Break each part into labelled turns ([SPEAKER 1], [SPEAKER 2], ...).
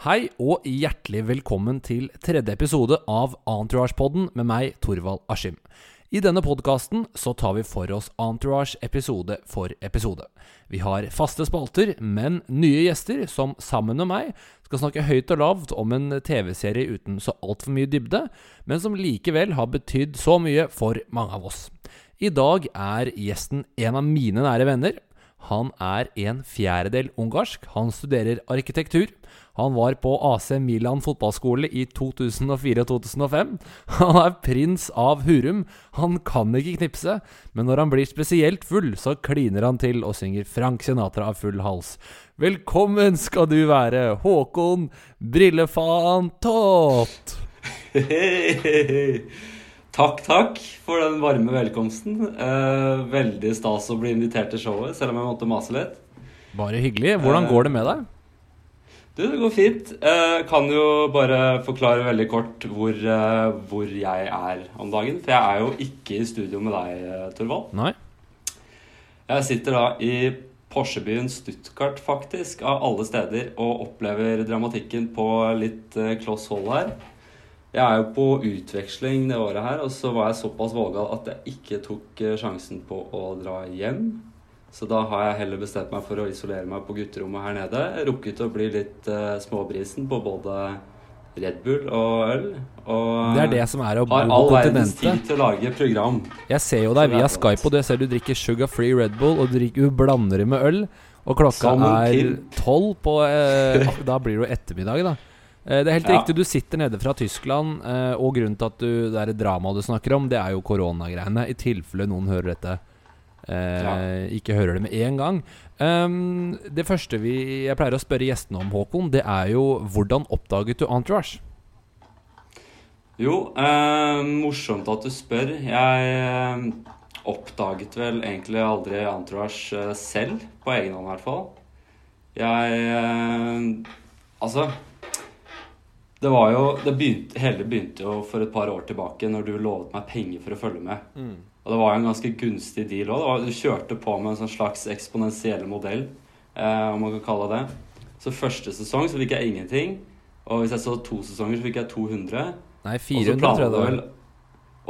[SPEAKER 1] Hei og hjertelig velkommen til tredje episode av Entourage-podden med meg, Torvald Askim. I denne podkasten så tar vi for oss Entourage episode for episode. Vi har faste spalter, men nye gjester som sammen med meg skal snakke høyt og lavt om en TV-serie uten så altfor mye dybde, men som likevel har betydd så mye for mange av oss. I dag er gjesten en av mine nære venner. Han er en fjerdedel ungarsk. Han studerer arkitektur. Han var på AC Milan fotballskole i 2004 og 2005. Han er prins av Hurum. Han kan ikke knipse, men når han blir spesielt full, så kliner han til og synger Frank Sinatra av full hals. Velkommen skal du være, Håkon Brillefantot!
[SPEAKER 2] Hei, hei, hei. Takk, takk for den varme velkomsten. Eh, veldig stas å bli invitert til showet, selv om jeg måtte mase litt.
[SPEAKER 1] Bare hyggelig. Hvordan går det med deg?
[SPEAKER 2] Du, det går fint. Jeg kan jo bare forklare veldig kort hvor, eh, hvor, jeg er om dagen. For jeg er jo ikke i studio med deg, eh, Torvald.
[SPEAKER 1] Nei.
[SPEAKER 2] Jeg sitter da i Porsche-byen Stuttgart, faktisk, av alle steder, og opplever dramatikken på litt eh, kloss hold her. Jeg er jo på utveksling det året her, og så var jeg såpass vågal at jeg ikke tok sjansen på å dra hjem. Så da har jeg heller bestemt meg for å isolere meg på gutterommet her nede. Rukket å bli litt uh, småbrisen på både Red Bull og øl. Og
[SPEAKER 1] det er det som er å bo
[SPEAKER 2] på
[SPEAKER 1] kontinentet.
[SPEAKER 2] Har all verdens tid til å lage program.
[SPEAKER 1] Jeg ser jo deg via Skype, og du ser du drikker sugar free Red Bull, og du, blander det med øl. Og klokka er tolv på eh, Da blir det jo ettermiddag, da. Eh, det er helt ja. riktig, du sitter nede fra Tyskland, eh, og grunnen til at du, det er drama du snakker om, det er jo koronagreiene. I tilfelle noen hører dette eh, ikke hører det med en gang. Um, det første vi, jeg pleier å spørre gjestene om, Håkon, det er jo hvordan oppdaget du Entourage?
[SPEAKER 2] Jo, eh, morsomt at du spør. Jeg eh, oppdaget vel egentlig aldri Entourage eh, selv, på egen hånd i hvert fall. Jeg eh, Altså det var jo det begynte, Hele begynte jo for et par år tilbake, når du lovet meg penger for å følge med. Mm. Og det var jo en ganske gunstig deal òg. Du kjørte på med en sånn slags eksponentiell modell, eh, om man kan kalle det Så første sesong så fikk jeg ingenting. Og hvis jeg så to sesonger, så fikk jeg 200.
[SPEAKER 1] Nei, 400 tror jeg det var.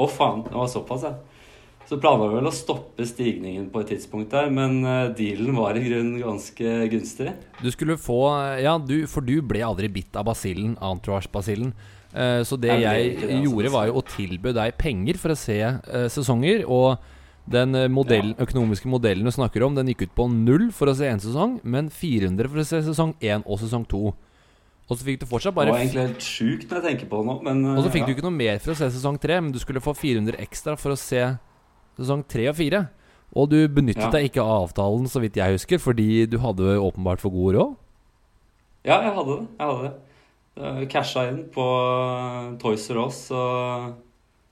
[SPEAKER 2] Å, faen. Det var såpass, ja. Så planla vi vel å stoppe stigningen på et tidspunkt der, men uh, dealen var i grunnen ganske gunstig.
[SPEAKER 1] Du skulle få Ja, du, for du ble aldri bitt av basillen, entourage-basillen. Uh, så det jeg, gjorde, var jo å tilby deg penger for å se uh, sesonger. Og den modell, økonomiske modellen du snakker om, den gikk ut på null for å se én sesong, men 400 for å se sesong én og sesong to. Og så fikk du fortsatt bare
[SPEAKER 2] Det var egentlig helt sjukt når jeg tenker på det nå, men
[SPEAKER 1] Og så fikk ja. du ikke noe mer for å se sesong tre, men du skulle få 400 ekstra for å se sesong tre og fire. Og du benyttet ja. deg ikke av avtalen, så vidt jeg husker, fordi du hadde åpenbart for god råd?
[SPEAKER 2] Ja, jeg hadde det. Jeg hadde det. Casha inn på eh, Toys R Us og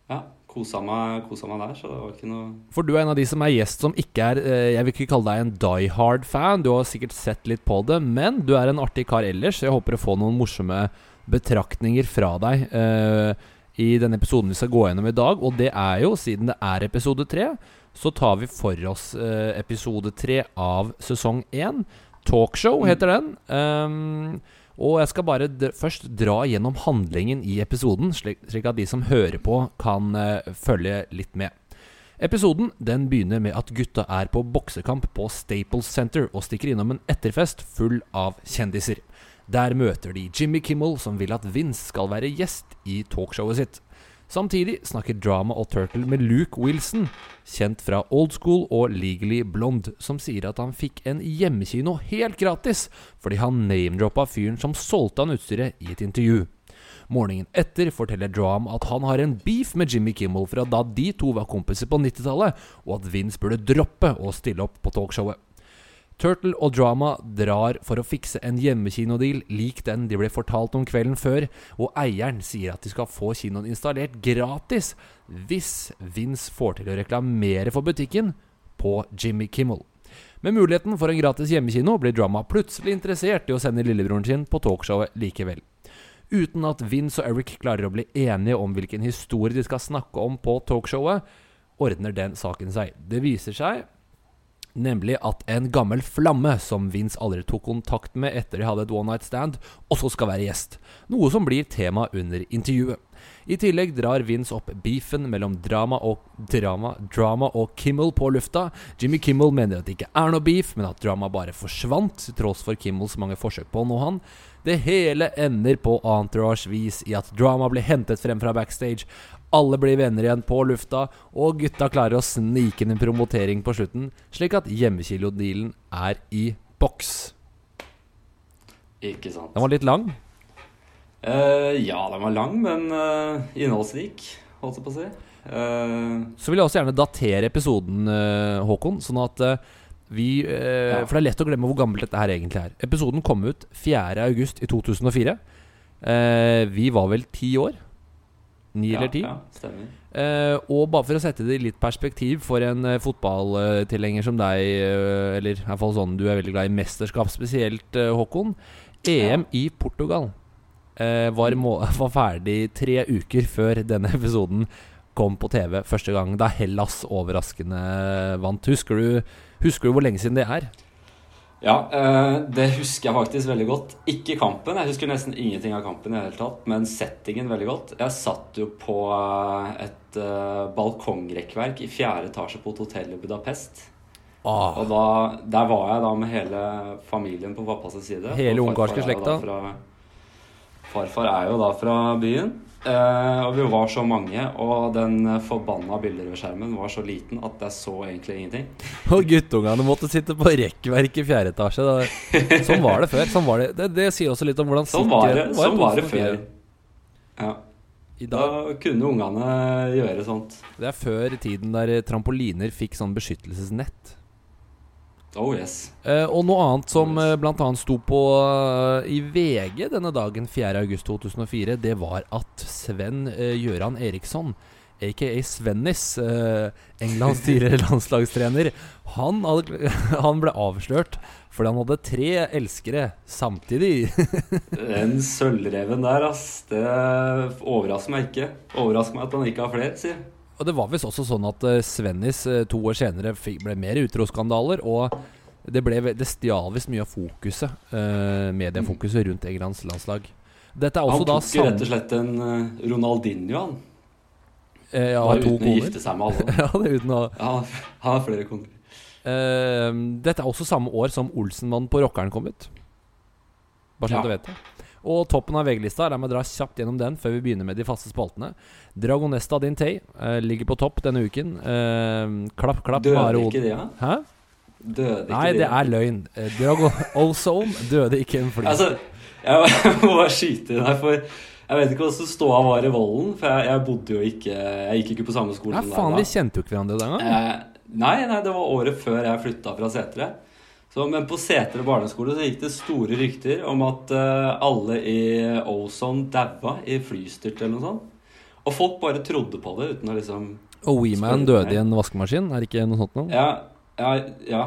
[SPEAKER 2] ja, kosa meg, kosa meg, der, så det var ikke noe
[SPEAKER 1] For du er en av de som er gjest som ikke er eh, Jeg vil ikke kalle deg en die hard-fan, du har sikkert sett litt på det, men du er en artig kar ellers, så jeg håper å få noen morsomme betraktninger fra deg uh, i denne episoden vi skal gå gjennom i dag. Og det er jo, siden det er episode tre, så tar vi for oss uh, episode tre av sesong én. Talkshow heter den. Um, og jeg skal bare først dra gjennom handlingen i episoden, slik, slik at de som hører på, kan uh, følge litt med. Episoden den begynner med at gutta er på boksekamp på Staples Center og stikker innom en etterfest full av kjendiser. Der møter de Jimmy Kimmel, som vil at Vince skal være gjest i talkshowet sitt. Samtidig snakker Drama og Turtle med Luke Wilson, kjent fra Old School og Legally Blonde, som sier at han fikk en hjemmekino helt gratis fordi han name-droppa fyren som solgte han utstyret i et intervju. Morgenen etter forteller Dram at han har en beef med Jimmy Kimmel fra da de to var kompiser på 90-tallet, og at Vince burde droppe å stille opp på talkshowet. Turtle og Drama drar for å fikse en hjemmekinodeal lik den de ble fortalt om kvelden før, og eieren sier at de skal få kinoen installert gratis hvis Vince får til å reklamere for butikken på Jimmy Kimmel. Med muligheten for en gratis hjemmekino blir Drama plutselig interessert i å sende lillebroren sin på talkshowet likevel. Uten at Vince og Eric klarer å bli enige om hvilken historie de skal snakke om på talkshowet, ordner den saken seg. Det viser seg Nemlig at en gammel flamme som Vince aldri tok kontakt med etter de hadde et one night stand, også skal være gjest. Noe som blir tema under intervjuet. I tillegg drar Vince opp beefen mellom drama og drama, drama og Kimmel på lufta. Jimmy Kimmel mener at det ikke er noe beef, men at drama bare forsvant, tross for Kimmels mange forsøk på å nå han. Det hele ender på entourage-vis i at drama blir hentet frem fra backstage. Alle blir venner igjen på lufta, og gutta klarer å snike inn en promotering på slutten, slik at hjemmekilo-dealen er i boks.
[SPEAKER 2] Ikke sant.
[SPEAKER 1] Den var litt lang.
[SPEAKER 2] Uh, ja, den var lang, men uh, innholdsrik, holdt jeg på å si. Uh,
[SPEAKER 1] Så vil jeg også gjerne datere episoden, Håkon, sånn at vi
[SPEAKER 2] Ja.
[SPEAKER 1] For det er lett å glemme hvor gammelt dette her egentlig er. Episoden kom ut 4. august i 2004. Eh, vi var vel ti år? Ni
[SPEAKER 2] ja,
[SPEAKER 1] eller ti?
[SPEAKER 2] Ja.
[SPEAKER 1] Eh, og bare for å sette det i litt perspektiv for en uh, fotballtilhenger som deg, eh, eller i hvert fall sånn du er veldig glad i mesterskap spesielt, eh, Håkon. EM i Portugal eh, var, må var ferdig tre uker før denne episoden kom på TV første gang, da Hellas overraskende vant. Husker du, husker du hvor lenge siden det er?
[SPEAKER 2] Ja, eh, det husker jeg faktisk veldig godt. Ikke kampen, jeg husker nesten ingenting av kampen i det hele tatt, men settingen veldig godt. Jeg satt jo på eh, et eh, balkongrekkverk i fjerde etasje på et hotell i Budapest.
[SPEAKER 1] Ah,
[SPEAKER 2] Og da, der var jeg da med hele familien på pappas side.
[SPEAKER 1] Hele ungarske slekta?
[SPEAKER 2] Farfar er jo da fra byen. Eh, og vi var så mange, og den forbanna bilderødskjermen var så liten at jeg så egentlig ingenting.
[SPEAKER 1] og guttungene måtte sitte på rekkverk i fjerde etasje. Da. Sånn var det før. Sånn var det. Det, det sier også litt om hvordan
[SPEAKER 2] Sånn var det,
[SPEAKER 1] sikkerheten
[SPEAKER 2] sånn var det før. Ja,
[SPEAKER 1] I
[SPEAKER 2] da kunne ungene gjøre sånt.
[SPEAKER 1] Det er før tiden der trampoliner fikk sånn beskyttelsesnett.
[SPEAKER 2] Oh yes.
[SPEAKER 1] Eh, og noe annet som eh, blant annet sto på uh, i VG denne dagen 4.8.2004, det var at Sven uh, Gøran Eriksson, aka Svennis, uh, Englands tidligere landslagstrener, han, hadde, han ble avslørt fordi han hadde tre elskere samtidig.
[SPEAKER 2] Den sølvreven der, ass. Det overrasker meg ikke. Overrasker meg at han ikke har flere, si.
[SPEAKER 1] Og det var visst også sånn at eh, Svennis eh, to år senere ble mer utroskandaler, og det, ble, det stjal visst mye av fokuset, eh, mediefokuset rundt Englands landslag. Dette er også
[SPEAKER 2] Han
[SPEAKER 1] da
[SPEAKER 2] tok jo rett og slett en Ronaldinho, han.
[SPEAKER 1] eh, ja,
[SPEAKER 2] uten
[SPEAKER 1] koner.
[SPEAKER 2] å gifte seg med alle.
[SPEAKER 1] ja, det er uten å
[SPEAKER 2] Ja, han har flere koner.
[SPEAKER 1] Eh, Dette er også samme år som Olsenmannen på Rockeren kom ut. Bare sånn at
[SPEAKER 2] Ja.
[SPEAKER 1] du vet det. Og toppen av VG-lista, la meg dra kjapt gjennom den før vi begynner med de faste spaltene. Dragonesta Dintei uh, ligger på topp denne uken. Uh, klapp, klapp.
[SPEAKER 2] Døde ikke
[SPEAKER 1] det,
[SPEAKER 2] de, ja?
[SPEAKER 1] Hæ?
[SPEAKER 2] Døde ikke
[SPEAKER 1] Nei,
[SPEAKER 2] de?
[SPEAKER 1] det er løgn. Eh, Dragon Ozone døde ikke en fly.
[SPEAKER 2] Altså, jeg må bare skyte inn her, for jeg vet ikke hvordan ståa var i Vollen. For jeg, jeg bodde jo ikke Jeg gikk ikke på samme skole
[SPEAKER 1] Nei, faen, vi kjente jo ikke hverandre den gang.
[SPEAKER 2] Eh, nei, nei, det var året før jeg flytta fra Setre. Så, men på Setre barneskole så gikk det store rykter om at uh, alle i Ozone daua i flystyrt eller noe sånt. Og folk bare trodde på det uten å liksom
[SPEAKER 1] Og
[SPEAKER 2] Weman
[SPEAKER 1] døde i en vaskemaskin. Er det ikke noe sånt noe?
[SPEAKER 2] Ja, ja, ja.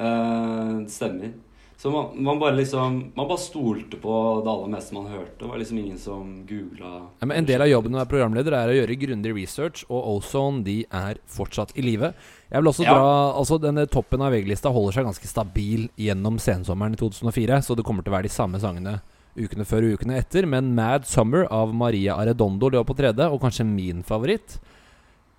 [SPEAKER 2] Uh, stemmer. Så man, man bare liksom Man bare stolte på det aller meste man hørte. Det var liksom ingen som googla
[SPEAKER 1] Ja, men en del av jobben å være programleder er å gjøre grundig research, og Ozone de er fortsatt i live. Jeg vil også
[SPEAKER 2] Ja.
[SPEAKER 1] dra Altså Denne toppen av VG-lista holder seg ganske stabil gjennom sensommeren i 2004, så det kommer til å være de samme sangene ukene før og ukene etter. Men Mad Summer av Maria Arredondo lå på tredje, og kanskje min favoritt.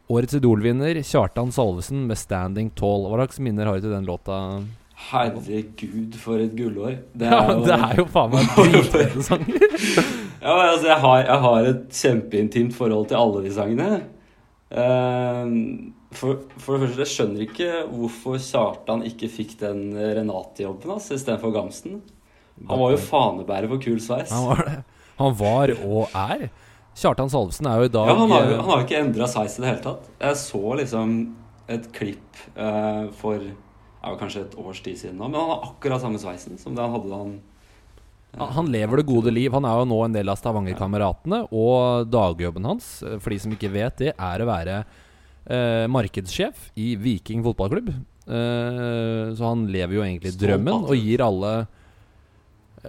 [SPEAKER 1] Årets Idol-vinner Kjartan Salvesen med 'Standing Tall'. Hva slags minner har du til den låta?
[SPEAKER 2] Herregud, for et gullår. Det
[SPEAKER 1] Ja,
[SPEAKER 2] er jo
[SPEAKER 1] det er jo faen meg dritfete sanger.
[SPEAKER 2] Ja, men altså, jeg har, jeg har et kjempeintimt forhold til alle de sangene. Ehm, for, for det første, jeg skjønner ikke hvorfor Kjartan ikke fikk den Renate-jobben hans istedenfor Gamsten. Han var jo fanebærer for kul sveis.
[SPEAKER 1] Han var det. Han var og er. Kjartan Salvesen er jo i dag
[SPEAKER 2] Ja, han har jo
[SPEAKER 1] eh,
[SPEAKER 2] han har ikke endra sveis i det hele tatt. Jeg så liksom et klipp uh, for ja, kanskje et års tid siden nå, men han har akkurat samme sveisen som det han hadde da han
[SPEAKER 1] Han lever det gode liv. Han er jo nå en del av Stavanger-kameratene. Og dagjobben hans, for de som ikke vet det, er å være eh, markedssjef i Viking fotballklubb. Eh, så han lever jo egentlig drømmen og gir alle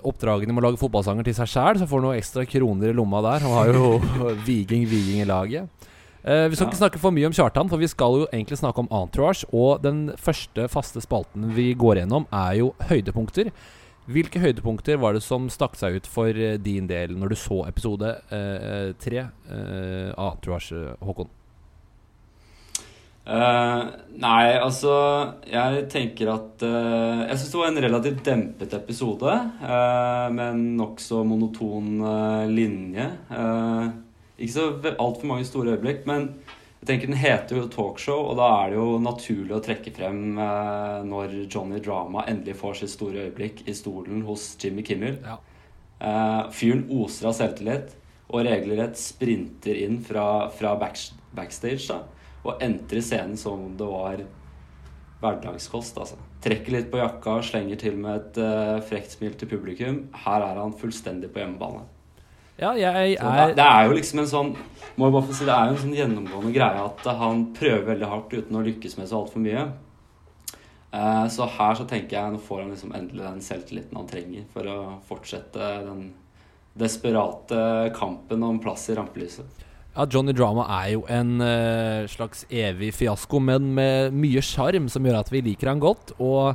[SPEAKER 1] oppdragene med å lage fotballsanger til seg sjæl. Så får han noen ekstra kroner i lomma der. Han har jo Viking Viking i laget. Eh, vi skal
[SPEAKER 2] Ja.
[SPEAKER 1] ikke snakke for mye om Kjartan, for vi skal jo egentlig snakke om Entourage. Og den første faste spalten vi går gjennom, er jo høydepunkter. Hvilke høydepunkter var det som stakk seg ut for eh, din del når du så episode eh, tre eh, av Entourage, Håkon?
[SPEAKER 2] Uh, nei, altså Jeg tenker at uh, Jeg syns det var en relativt dempet episode. Uh, med en nokså monoton linje. Eh, ikke så altfor mange store øyeblikk, men jeg tenker den heter jo talkshow, og da er det jo naturlig å trekke frem eh, når Johnny Drama endelig får sitt store øyeblikk i stolen hos Jimmy Kimmel.
[SPEAKER 1] Ja.
[SPEAKER 2] Eh, fyren oser av selvtillit og regelrett sprinter inn fra, fra back, backstage da, og entrer scenen som om det var hverdagskost. Altså. Trekker litt på jakka, slenger til med et eh, frekt smil til publikum. Her er han fullstendig på hjemmebane.
[SPEAKER 1] Ja, jeg er
[SPEAKER 2] det er jo liksom en sånn må jeg bare få si, Det er jo en sånn gjennomgående greie at han prøver veldig hardt uten å lykkes med så altfor mye. Eh, så her så tenker jeg nå får han liksom endelig den selvtilliten han trenger for å fortsette den desperate kampen om plass i rampelyset.
[SPEAKER 1] Ja, Johnny Drama er jo en eh, slags evig fiasko, men med mye sjarm som gjør at vi liker han godt. Og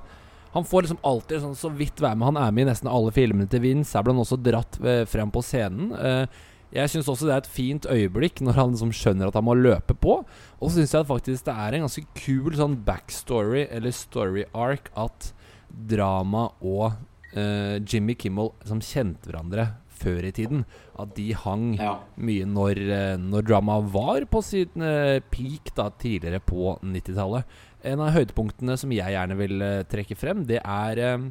[SPEAKER 1] han får liksom alltid sånn så vidt være med. Han er med i nesten alle filmene til Vince. Her ble han også dratt eh, frem på scenen. Eh, jeg syns også det er et fint øyeblikk når han liksom skjønner at han må løpe på. Og så syns jeg faktisk det er en ganske kul sånn backstory, eller story arc, at Drama og uh, Jimmy Kimmel som kjente hverandre før i tiden. At de hang
[SPEAKER 2] Ja.
[SPEAKER 1] mye når, når drama var på sin peak da, tidligere på 90-tallet. En av høydepunktene som jeg gjerne vil eh, trekke frem, det er eh,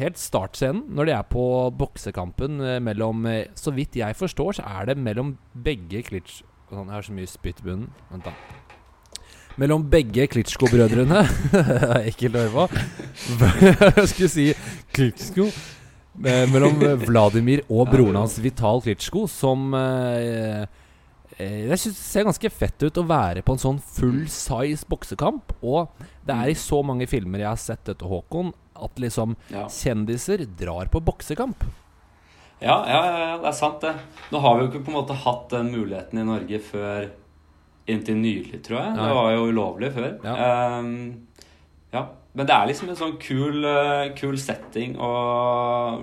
[SPEAKER 1] helt startscenen. Når de er på boksekampen eh, mellom Så vidt jeg forstår, så er det mellom begge Klitsj... Sånn, jeg har så mye spytt i bunnen. Vent, da. Mellom begge Klitsjko-brødrene Ekkelt å høre på. Jeg skulle si Klitsjko. Mellom Vladimir og broren hans Vital Klitsjko, som eh, Jeg synes det ser ganske fett ut å være på en sånn full size boksekamp. Og det er i så mange filmer jeg har sett dette, Håkon, at liksom
[SPEAKER 2] Ja.
[SPEAKER 1] kjendiser drar på boksekamp.
[SPEAKER 2] Ja, ja, ja, det er sant, det. Nå har vi jo ikke på en måte hatt den muligheten i Norge før inntil nylig, tror jeg. Det var jo ulovlig før.
[SPEAKER 1] Ja.
[SPEAKER 2] Um, ja. Men det er liksom en sånn kul, eh, kul setting å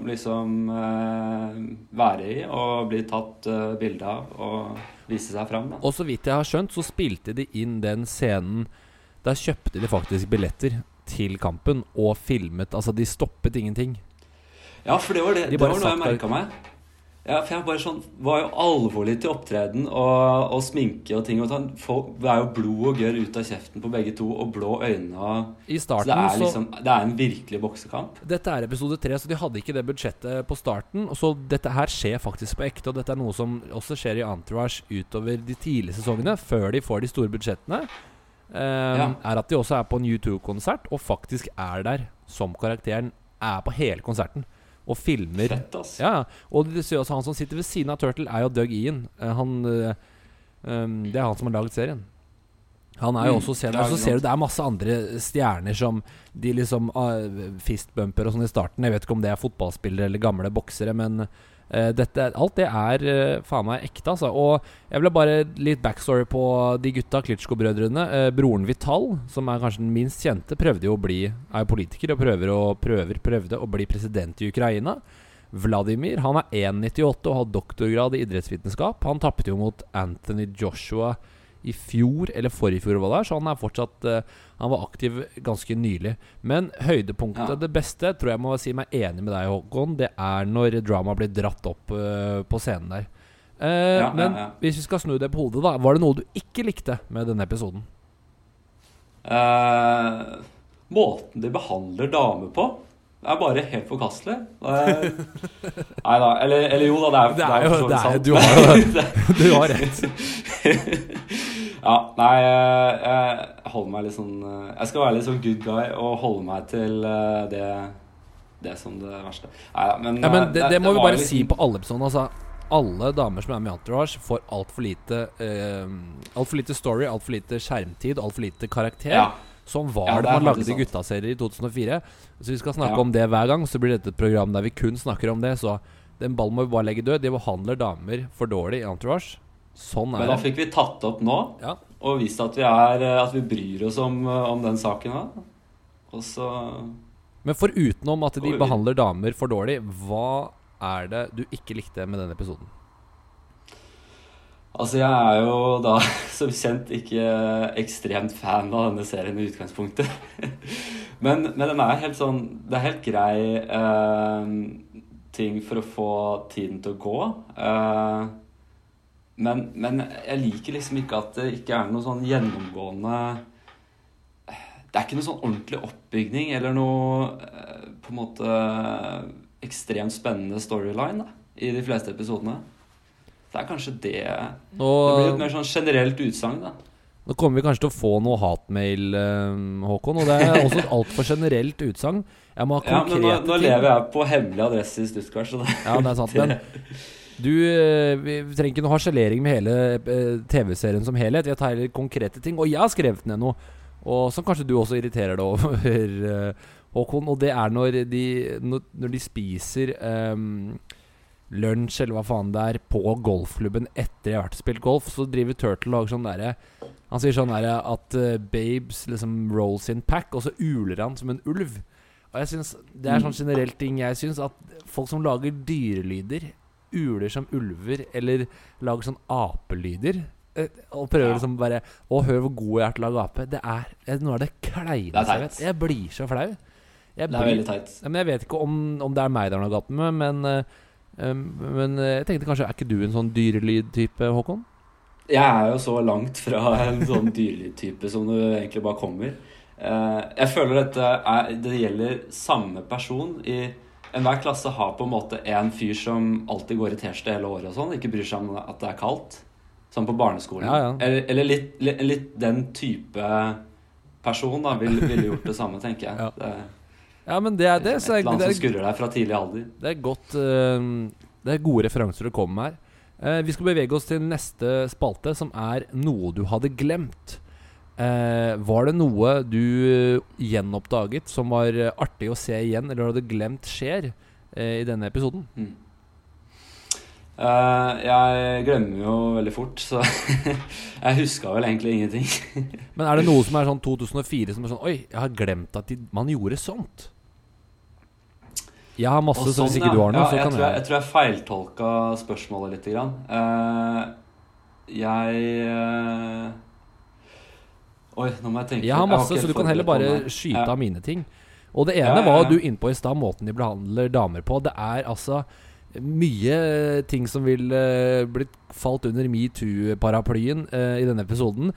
[SPEAKER 2] liksom uh, være i og bli tatt uh, bilde av og vise seg fram. Da.
[SPEAKER 1] Og så vidt jeg har skjønt, så spilte de inn den scenen Der kjøpte de faktisk billetter til kampen og filmet. Altså, de stoppet ingenting.
[SPEAKER 2] Ja, for det var, det,
[SPEAKER 1] De
[SPEAKER 2] det var noe jeg merka meg. Ja, for jeg bare sånn, var jo alvorlig til opptreden og, og sminke og ting. Og sånn. Det er jo blod og gørr ut av kjeften på begge to, og blå øyne.
[SPEAKER 1] I
[SPEAKER 2] så det er
[SPEAKER 1] så
[SPEAKER 2] liksom Det er en virkelig boksekamp.
[SPEAKER 1] Dette er episode tre, så de hadde ikke det budsjettet på starten. Så dette her skjer faktisk på ekte, og dette er noe som også skjer i Entourage utover de tidlige sesongene, før de får de store budsjettene. Um,
[SPEAKER 2] Ja.
[SPEAKER 1] Er at de også er på en U2-konsert, og faktisk er der som karakteren er på hele konserten. Og filmer
[SPEAKER 2] Fett, ass.
[SPEAKER 1] Ja, ja. og det ser også han som sitter ved siden av Turtle, er jo Doug Ian. Eh, han, eh, um, det er han som har laget serien. Han er jo
[SPEAKER 2] Mm,
[SPEAKER 1] også
[SPEAKER 2] ja,
[SPEAKER 1] Og så ser du det er masse andre stjerner som de liksom uh, Fistbumper og sånn i starten. Jeg vet ikke om det er fotballspillere eller gamle boksere, men dette, alt det er eh, faen meg ekte, altså. Og jeg vil bare litt backstory på de gutta, Klitsjko-brødrene. Eh, broren Vital, som er kanskje den minst kjente, prøvde jo å bli Er jo politiker og prøver og prøver, prøvde å bli president i Ukraina. Vladimir han er 1,98 og har doktorgrad i idrettsvitenskap. Han tapte jo mot Anthony Joshua i fjor, eller forrige fjor, var det, så han er fortsatt eh, Han var aktiv ganske nylig. Men høydepunktet,
[SPEAKER 2] Ja.
[SPEAKER 1] det beste, tror jeg må si meg enig med deg, Håkon, det er når drama blir dratt opp eh, på scenen der. Eh,
[SPEAKER 2] Ja,
[SPEAKER 1] men
[SPEAKER 2] ja.
[SPEAKER 1] hvis vi skal snu det på hodet, da. Var det noe du ikke likte med denne episoden?
[SPEAKER 2] Måten de behandler damer på, er bare helt forkastelig. Eh, Nei da. Eller, eller jo da, det er,
[SPEAKER 1] Det er jo-
[SPEAKER 2] for
[SPEAKER 1] det er- du har Du har rett.
[SPEAKER 2] Ja, nei, jeg, holder meg litt sånn eh, Jeg skal være litt sånn good guy og holde meg til eh, det, det som det verste. Nei da, men,
[SPEAKER 1] Ja, men
[SPEAKER 2] eh,
[SPEAKER 1] det, det må vi bare
[SPEAKER 2] litt...
[SPEAKER 1] si på alle episodene. Altså, alle damer som er med i Entourage, får altfor lite uh, Altfor lite story, altfor lite skjermtid, altfor lite karakter.
[SPEAKER 2] Ja.
[SPEAKER 1] Som var
[SPEAKER 2] Ja,
[SPEAKER 1] det
[SPEAKER 2] det
[SPEAKER 1] man lagde guttaserier i 2004. Så vi skal snakke
[SPEAKER 2] Ja.
[SPEAKER 1] om det hver gang, så blir dette et program der vi kun snakker om det. Så den ballen må vi bare legge død. De behandler damer for dårlig i Entourage. Sånn er
[SPEAKER 2] Men
[SPEAKER 1] er
[SPEAKER 2] da
[SPEAKER 1] det.
[SPEAKER 2] fikk vi tatt opp nå,
[SPEAKER 1] Ja.
[SPEAKER 2] og vist at vi, er, eh, at vi bryr oss om, eh, om den saken da. Og så
[SPEAKER 1] Men forutenom at de behandler damer for dårlig, hva er det du ikke likte med denne episoden?
[SPEAKER 2] Altså, jeg er jo da som kjent ikke ekstremt fan av denne serien i utgangspunktet. men, men den er helt sånn Det er helt grei eh, ting for å få tiden til å gå. Eh, men, men jeg liker liksom ikke at det ikke er noe sånn gjennomgående Det er ikke noe sånn ordentlig oppbygning eller noe eh, på en måte ekstremt spennende storyline da, i de fleste episodene. Det er kanskje det Det blir et mer sånn generelt utsagn, da.
[SPEAKER 1] nå kommer vi kanskje til å få noe hatmail, eh, Håkon. Og det er også et altfor generelt utsagn. Jeg må ha
[SPEAKER 2] Ja, men nå, nå lever jeg på hemmelig adresse i Stuttgart, så det
[SPEAKER 1] Ja, det er sant. Men du eh, Vi trenger ikke noe harselering med hele eh, TV-serien som helhet. Jeg tar heller konkrete ting. Og jeg har skrevet ned noe, og som kanskje du også irriterer deg over, Håkon. Og det er når de, når, de spiser ehm, lunsj eller hva faen det er på golfklubben etter jeg har vært og spilt golf. Så driver Turtle og lager sånn derre Han sier sånn derre at uh, Babes liksom rolls in pack, og så uler han som en ulv. Og jeg synes, Det er sånn generelt ting jeg syns at folk som lager dyrelyder, uler som ulver, eller lager sånn apelyder eh, og prøver
[SPEAKER 2] Ja.
[SPEAKER 1] liksom bare Å, hør hvor god jeg er til å lage ape. Det er noe av det
[SPEAKER 2] er
[SPEAKER 1] kleineste jeg vet. Jeg blir så flau. Jeg,
[SPEAKER 2] Det er
[SPEAKER 1] blir,
[SPEAKER 2] veldig teit.
[SPEAKER 1] men jeg vet ikke om, om det er meg det har noe galt med, men, um, men eh, jeg tenkte kanskje Er ikke du en sånn dyrelydtype, Håkon?
[SPEAKER 2] Jeg er jo så langt fra en sånn dyrelydtype som du egentlig bare kommer. Eh, Jeg føler dette er, det gjelder samme person i Enhver klasse har på en måte en fyr som alltid går i T-skjorte hele året og sånn, ikke bryr seg om at det er kaldt. Sånn på barneskolen.
[SPEAKER 1] Ja, ja.
[SPEAKER 2] Eller, eller litt, litt, litt den type person da ville vil gjort det samme, tenker jeg.
[SPEAKER 1] Ja.
[SPEAKER 2] Det
[SPEAKER 1] Ja, men det er det. Så
[SPEAKER 2] et
[SPEAKER 1] land
[SPEAKER 2] eller annet som
[SPEAKER 1] er,
[SPEAKER 2] skurrer deg fra tidlig alder.
[SPEAKER 1] det er godt eh, Det er gode referanser du kommer med her. Eh, vi skal bevege oss til neste spalte, som er noe du hadde glemt. Uh, var det noe du gjenoppdaget som var artig å se igjen, eller hadde glemt skjer i denne episoden?
[SPEAKER 2] Mm. Uh, jeg glemmer jo veldig fort, så jeg huska vel egentlig ingenting.
[SPEAKER 1] Men er det noe som er sånn 2004 som er sånn Oi, jeg har glemt at de, man gjorde sånt. Jeg har masse,
[SPEAKER 2] sånn,
[SPEAKER 1] så hvis ikke du har noe,
[SPEAKER 2] ja,
[SPEAKER 1] så
[SPEAKER 2] jeg
[SPEAKER 1] kan
[SPEAKER 2] tror jeg,
[SPEAKER 1] jeg
[SPEAKER 2] jeg tror jeg feiltolka spørsmålet litt. Grann. Uh, jeg uh, Oi, nå må jeg tenke.
[SPEAKER 1] Jeg har
[SPEAKER 2] masse,
[SPEAKER 1] masse,
[SPEAKER 2] har
[SPEAKER 1] så du kan heller bare skyte av mine ting. Og det ene
[SPEAKER 2] Ja, ja,
[SPEAKER 1] var du innpå i stad, måten de behandler damer på. Det er altså mye ting som vil eh, blitt falt under metoo-paraplyen uh, i denne episoden.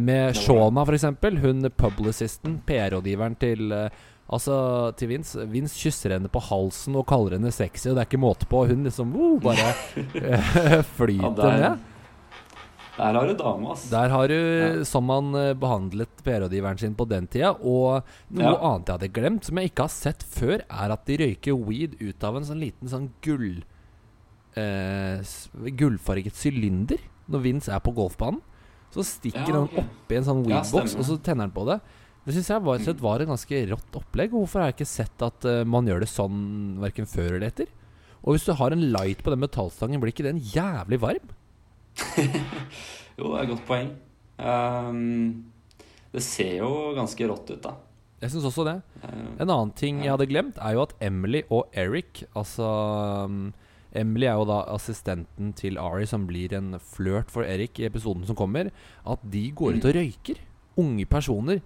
[SPEAKER 1] Med Shona, f.eks. Hun publicisten, PR-rådgiveren til eh, Altså til Vince. Vince kysser henne på halsen og kaller henne sexy, og det er ikke måte på. Hun liksom uh, bare eh, flyter
[SPEAKER 2] Ja, der-
[SPEAKER 1] med.
[SPEAKER 2] Der har du dame, ass.
[SPEAKER 1] Der har du,
[SPEAKER 2] Ja.
[SPEAKER 1] som man eh, behandlet PR-rådgiveren sin på den tida. Og noe
[SPEAKER 2] Ja.
[SPEAKER 1] annet jeg hadde glemt, som jeg ikke har sett før, er at de røyker weed ut av en sånn liten sånn gull eh, Gullfarget sylinder når Vince er på golfbanen. Så stikker han oppi en sånn weedbox, og så tenner han på det. Det syns jeg var, var et ganske rått opplegg. Hvorfor har jeg ikke sett at uh, man gjør det sånn verken før eller etter? Og hvis du har en light på den metallstangen, blir ikke den jævlig varm?
[SPEAKER 2] Jo, det er et godt poeng. Um, det ser jo ganske rått ut, da.
[SPEAKER 1] Jeg syns også det.
[SPEAKER 2] Ehm,
[SPEAKER 1] En annen ting jeg hadde glemt, er jo at Emily og Eric Altså um, Emily er jo da assistenten til Ari, som blir en flørt for Eric i episoden som kommer. At de går ut og røyker. Unge personer.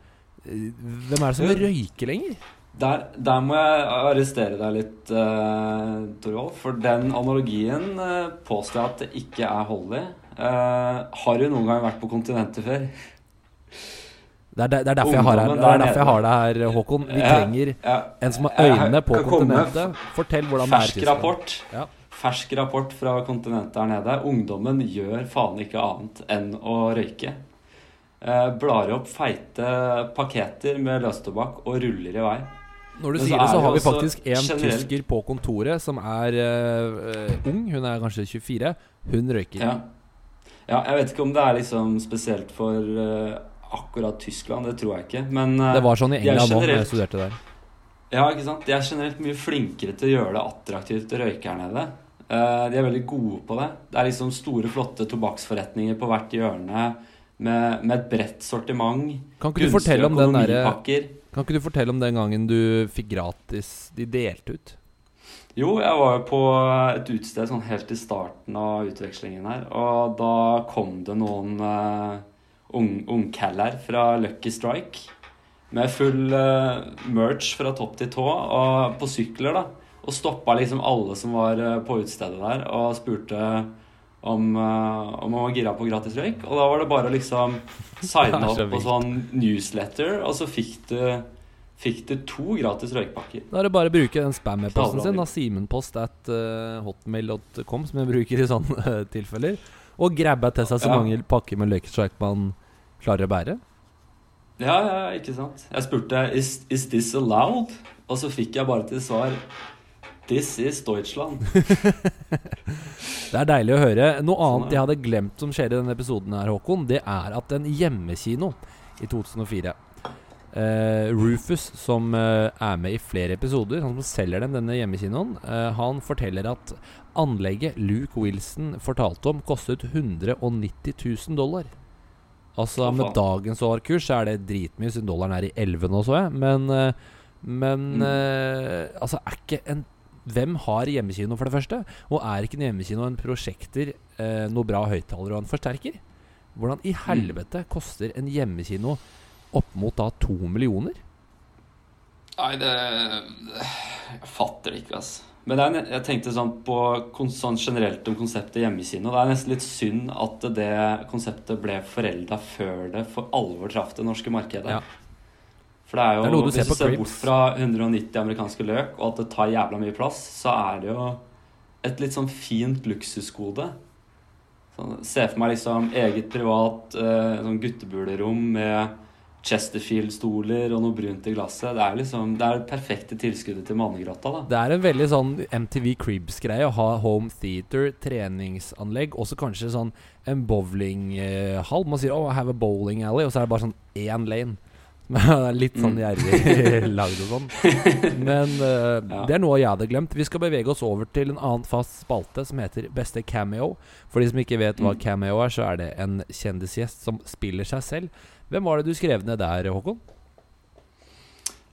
[SPEAKER 1] Eh, Hvem er det som røyker lenger?
[SPEAKER 2] Der, der må jeg arrestere deg litt, uh, Torvald. For den analogien uh, påstår jeg at det ikke er hold i. Uh, har du noen gang vært på kontinentet før?
[SPEAKER 1] Det er, det er derfor jeg har her, det er
[SPEAKER 2] der
[SPEAKER 1] derfor jeg har her, Håkon. Vi
[SPEAKER 2] Ja,
[SPEAKER 1] trenger
[SPEAKER 2] ja.
[SPEAKER 1] en som har øynene på kontinentet. Fortell hvordan det er.
[SPEAKER 2] Fersk rapport.
[SPEAKER 1] Ja.
[SPEAKER 2] Fersk rapport fra kontinentet her nede. Ungdommen gjør faen ikke annet enn å røyke. Eh, blar opp feite paketer med løstobakk og ruller i vei.
[SPEAKER 1] Når du sier det, så har vi faktisk en
[SPEAKER 2] generelt-
[SPEAKER 1] tysker på kontoret som er eh, ung. Hun er kanskje 24. Hun røyker.
[SPEAKER 2] Ja. ja, jeg vet ikke om det er liksom spesielt for uh, akkurat Tyskland, det tror jeg ikke. Men uh,
[SPEAKER 1] Det var sånn i England òg, da jeg studerte der.
[SPEAKER 2] Ja, ikke sant? De er generelt mye flinkere til å gjøre det attraktivt å røyke her nede. De er veldig gode på det. Det er liksom store, flotte tobakksforretninger på hvert hjørne med, med et bredt sortiment.
[SPEAKER 1] Kan ikke, du fortelle om den der, kan ikke du fortelle om den gangen du fikk gratis De delte ut?
[SPEAKER 2] Jo, jeg var jo på et utested sånn helt i starten av utvekslingen her, og da kom det noen uh, ung, ungcaller fra Lucky Strike med full uh, merch fra topp til tå, og på sykler, da. Og stoppa liksom alle som var uh, på utestedet der, og spurte om, uh, om man var gira på gratis røyk. Og da var det bare å liksom signe
[SPEAKER 1] så
[SPEAKER 2] opp på sånn newsletter, og så fikk du, fikk du to gratis røykpakker.
[SPEAKER 1] Da er det bare å bruke den spam-e-posten sin, da, simenpost at uh, hotmail.com, som jeg bruker i sånne uh, tilfeller, og grabbe til seg så
[SPEAKER 2] Ja.
[SPEAKER 1] mange pakker med løkstrike man klarer å bære.
[SPEAKER 2] Ja, ja, ikke sant. Jeg spurte is, is this allowed? Og så fikk jeg bare til svar This is Deutschland.
[SPEAKER 1] Det er deilig å høre. Noe
[SPEAKER 2] Sånn
[SPEAKER 1] annet jeg hadde glemt som skjer i denne episoden, her, Håkon, det er at en hjemmekino i 2004 Uh, Rufus, som uh, er med i flere episoder, han som selger dem denne hjemmekinoen, uh, han forteller at anlegget Luke Wilson fortalte om, kostet 190 000 dollar. Altså med dagens årkurs er det dritmye, siden dollaren er i 11 nå, så jeg. Men, eh, men
[SPEAKER 2] Mm.
[SPEAKER 1] eh, altså, er ikke en Hvem har hjemmekino, for det første? Og er ikke en hjemmekino en prosjekter, eh, noe bra høyttaler og en forsterker? Hvordan i helvete koster en hjemmekino opp mot da to millioner?
[SPEAKER 2] Nei, det Jeg fatter det ikke, altså. Men er, jeg tenkte sånn på sånn generelt om konseptet hjemmekino. Det er nesten litt synd at det konseptet ble forelda før det for alvor traff det norske markedet.
[SPEAKER 1] Ja.
[SPEAKER 2] For det er jo
[SPEAKER 1] Det er
[SPEAKER 2] Hvis du ser bort fra 190 amerikanske løk, og at det tar jævla mye plass, så er det jo et litt sånn fint luksusgode. Sånn, Se for meg liksom eget privat eh, sånn guttebulerom med Chesterfield-stoler og noe brunt i glasset. Det er liksom Det er det perfekte tilskuddet til mannegrotta, da.
[SPEAKER 1] Det er en veldig sånn MTV Cribs-greie å ha home theater, treningsanlegg, også kanskje sånn en bowlinghall. Man sier 'oh, I have a bowling alley', og så er det bare sånn én lane. Litt sånn
[SPEAKER 2] Mm.
[SPEAKER 1] gjerrig lagd og sånn. Men uh,
[SPEAKER 2] Ja.
[SPEAKER 1] det er noe jeg hadde glemt. Vi skal bevege oss over til en annen fast spalte som heter Beste cameo. For de som ikke vet hva
[SPEAKER 2] Mm.
[SPEAKER 1] cameo er, så er det en kjendisgjest som spiller seg selv. Hvem var det du skrev ned der, Håkon?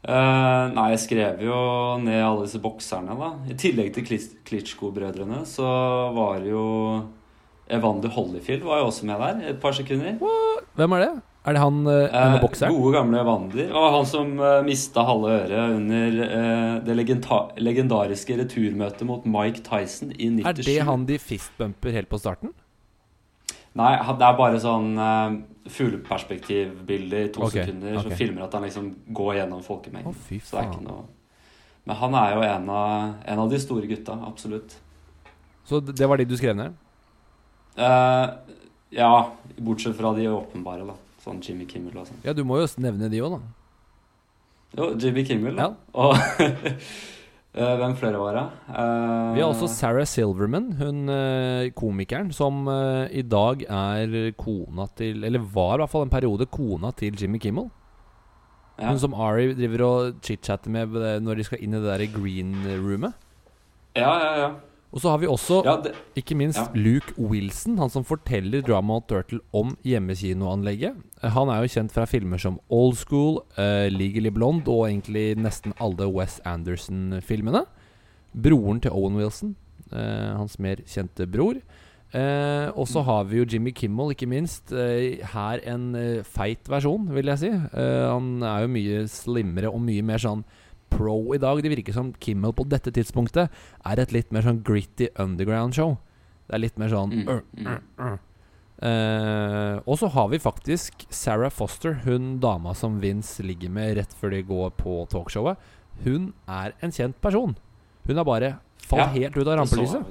[SPEAKER 2] Uh, nei, jeg skrev jo ned alle disse bokserne, da. I tillegg til Klitschko-brødrene, så var jo Evander Holyfield var jo også med der et par sekunder.
[SPEAKER 1] Hvem er det? Er det han uh,
[SPEAKER 2] Eh,
[SPEAKER 1] bokseren?
[SPEAKER 2] gode, gamle Wander. Og han som uh, mista halve øret under eh, det legendariske returmøtet mot Mike Tyson i 97.
[SPEAKER 1] Er det han de fistbumper helt på starten?
[SPEAKER 2] Nei, det er bare sånn uh, fugleperspektivbilde i to
[SPEAKER 1] okay,
[SPEAKER 2] sekunder
[SPEAKER 1] okay.
[SPEAKER 2] som filmer at han liksom går gjennom
[SPEAKER 1] Å,
[SPEAKER 2] Oh,
[SPEAKER 1] fy
[SPEAKER 2] Så det er ikke noe Men han er jo en av, en av de store gutta, absolutt.
[SPEAKER 1] Så det var de du skrev ned?
[SPEAKER 2] Eh, ja, bortsett fra de åpenbare, da. Sånn Jimmy Kimmel og sånn.
[SPEAKER 1] Ja, du må jo nevne de òg, da.
[SPEAKER 2] Jo, Jimmy Kimmel.
[SPEAKER 1] Ja.
[SPEAKER 2] Og eh, hvem flere var det? Uh...
[SPEAKER 1] Vi har også Sarah Silverman, hun eh, komikeren som i dag er kona til Eller var i hvert fall en periode kona til Jimmy Kimmel.
[SPEAKER 2] ja.
[SPEAKER 1] Hun som Ari driver og chit-chatter med når de skal inn i det der green roomet.
[SPEAKER 2] ja, ja, ja.
[SPEAKER 1] Og så har vi også,
[SPEAKER 2] ja det,
[SPEAKER 1] ikke minst,
[SPEAKER 2] Ja.
[SPEAKER 1] Luke Wilson, han som forteller Drama Turtle om hjemmekinoanlegget. Eh, Han er jo kjent fra filmer som Old School, uh, Legally Blonde og egentlig nesten alle Wes Anderson-filmene. Broren til Owen Wilson, uh, hans mer kjente bror. Uh, og så har vi jo Jimmy Kimmel, ikke minst. Her en feit versjon, vil jeg si. Han er jo mye slimmere og mye mer sånn pro i dag. Det virker som Kimmel på dette tidspunktet er et litt mer sånn gritty underground-show. Det er litt mer sånn
[SPEAKER 2] Mm,
[SPEAKER 1] «Øh,
[SPEAKER 2] mm.
[SPEAKER 1] uh, øh». Eh, Og så har vi faktisk Sarah Foster, hun dama som Vince ligger med rett før de går på talkshowet. Hun er en kjent person. Hun har bare falt
[SPEAKER 2] Ja,
[SPEAKER 1] helt ut av rampelyset.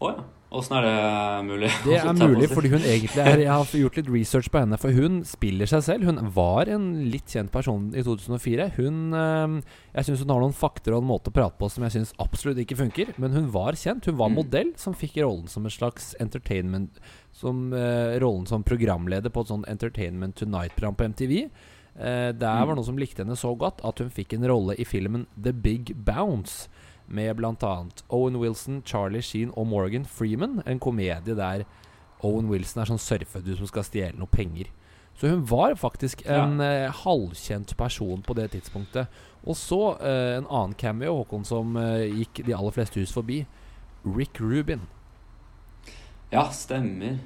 [SPEAKER 2] Å ja. Åssen er det mulig?
[SPEAKER 1] Det er mulig fordi hun egentlig er Jeg har gjort litt research på henne, for hun spiller seg selv. Hun var en litt kjent person i 2004. Hun eh, Jeg syns hun har noen fakter og en måte å prate på som jeg syns absolutt ikke funker. Men hun var kjent. Hun var
[SPEAKER 2] Mm.
[SPEAKER 1] modell som fikk rollen som en slags entertainment Som eh, rollen som programleder på et sånn Entertainment Tonight-program på MTV. Eh, der
[SPEAKER 2] Mm.
[SPEAKER 1] var noen som likte henne så godt at hun fikk en rolle i filmen The Big Bounce. Med bl.a. Owen Wilson, Charlie Sheen og Morgan Freeman. En komedie der Owen Wilson er sånn surfedude som skal stjele noe penger. Så hun var faktisk en eh, halvkjent person på det tidspunktet. Og så uh, en annen cameo, Håkon, som uh, gikk de aller fleste hus forbi. Rick Rubin.
[SPEAKER 2] Ja, stemmer.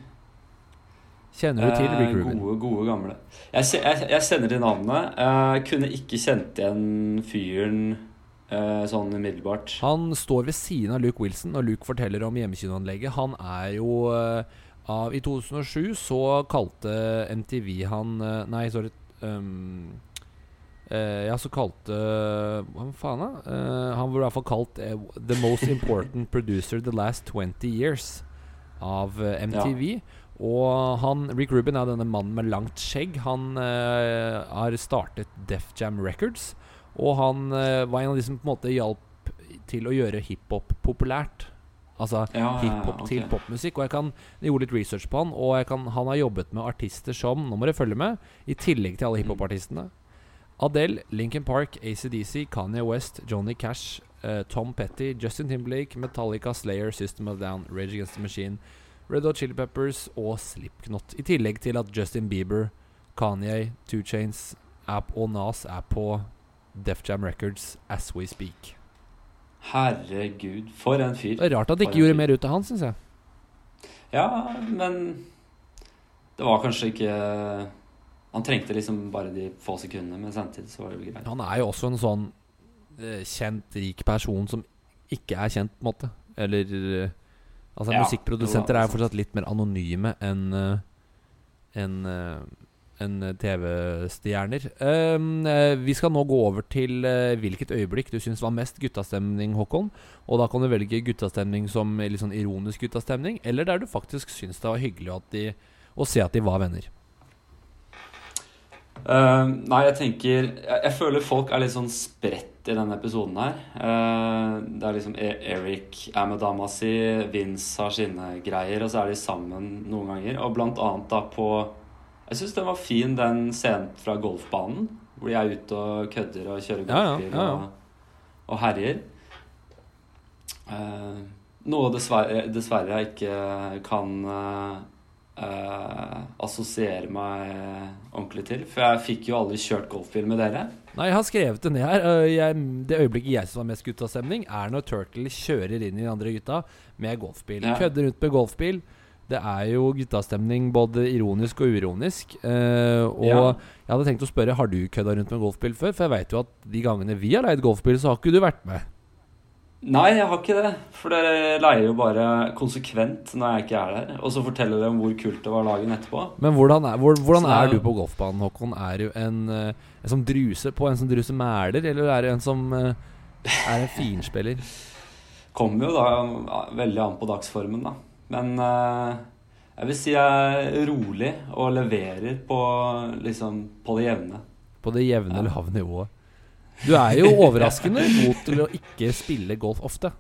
[SPEAKER 1] Kjenner du til Rick Rubin?
[SPEAKER 2] Gode, gode gamle. Jeg, jeg, jeg kjenner til navnet. Kunne ikke kjent igjen fyren sånn umiddelbart.
[SPEAKER 1] Han står ved siden av Luke Wilson, og Luke forteller om hjemmekinoanlegget. Han er jo eh, av I 2007 så kalte MTV han eh, Nei, sorry. Um, eh, ja, så kalte Hva faen, da? Eh, han ble i hvert fall kalt eh, The Most Important Producer The Last 20 Years av eh, MTV. Og han, Rick Rubin er denne mannen med langt skjegg. Han eh, har startet Def Jam Records. Og han eh, var en av de som på en måte hjalp til å gjøre hiphop populært. Altså
[SPEAKER 2] Ja,
[SPEAKER 1] hiphop okay.
[SPEAKER 2] til
[SPEAKER 1] popmusikk. Og jeg, kan, jeg gjorde litt research på han, og kan, han har jobbet med artister som Nå må dere følge med, i tillegg til alle
[SPEAKER 2] Mm.
[SPEAKER 1] hiphopartistene. Adele, Lincoln Park, ACDC, Kanye West, Johnny Cash, uh, Tom Petty, Justin Timberlake, Metallica, Slayer, System of Down, Rage Against the Machine, Red Hot Chili Peppers og Slipknot. I tillegg til at Justin Bieber, Kanye, Two Chains App og Nas er på Def Jam Records as we speak.
[SPEAKER 2] Herregud, for en fyr.
[SPEAKER 1] Det er rart at de ikke gjorde mer ut av han, syns jeg.
[SPEAKER 2] Ja, men det var kanskje ikke Han trengte liksom bare de få sekundene, men samtidig så var det jo greit.
[SPEAKER 1] Han er jo også en sånn eh, kjent, rik person som ikke er kjent, på en måte. Eller eh, Altså,
[SPEAKER 2] Ja,
[SPEAKER 1] musikkprodusenter
[SPEAKER 2] er
[SPEAKER 1] jo fortsatt litt mer anonyme enn eh, enn eh, TV-stjerner. Um, vi skal nå gå over til uh, hvilket øyeblikk du syns var mest guttastemning, Håkon. Og da kan du velge guttastemning som litt sånn ironisk guttastemning, eller der du faktisk syns det var hyggelig de, å se at de var venner.
[SPEAKER 2] Uh, nei, jeg tenker jeg, jeg føler folk er litt sånn spredt i denne episoden her. Uh, det er liksom E- Eric er med dama si, Vince har sine greier, og så er de sammen noen ganger. Og blant annet da på Jeg syns den var fin, den scenen fra golfbanen. Hvor de er ute og kødder og kjører
[SPEAKER 1] Ja, ja,
[SPEAKER 2] golfbil
[SPEAKER 1] ja, ja.
[SPEAKER 2] Og, og herjer. Uh, noe dessverre, dessverre jeg ikke kan uh, uh, assosiere meg ordentlig til. For jeg fikk jo aldri kjørt golfbil med dere.
[SPEAKER 1] Nei, jeg har skrevet det ned her. Øh, Jeg, det øyeblikket jeg syns var mest guttastemning, er når Turtle kjører inn i de andre gutta med golfbil. Kødder rundt med golfbil. Det er jo guttastemning både ironisk og uironisk. Eh, og
[SPEAKER 2] Ja.
[SPEAKER 1] jeg hadde tenkt å spørre Har du kødda rundt med golfbil før, for jeg veit jo at de gangene vi har leid golfbil, så har ikke du vært med.
[SPEAKER 2] Nei, jeg har ikke det. For dere leier jo bare konsekvent når jeg ikke er der. Og så forteller dere om hvor kult det var dagen etterpå.
[SPEAKER 1] Men hvordan er, hvor, hvordan
[SPEAKER 2] er
[SPEAKER 1] er du på golfbanen, Håkon? Er du en, eh, en som druser på, en som druser mæler, eller er du en som eh, er en finspiller?
[SPEAKER 2] Kommer jo da veldig an på dagsformen, da. Men eh, jeg vil si jeg er rolig og leverer på liksom på det jevne.
[SPEAKER 1] På det jevne
[SPEAKER 2] Ja.
[SPEAKER 1] lave nivået. Du er jo overraskende god til å ikke spille golf ofte.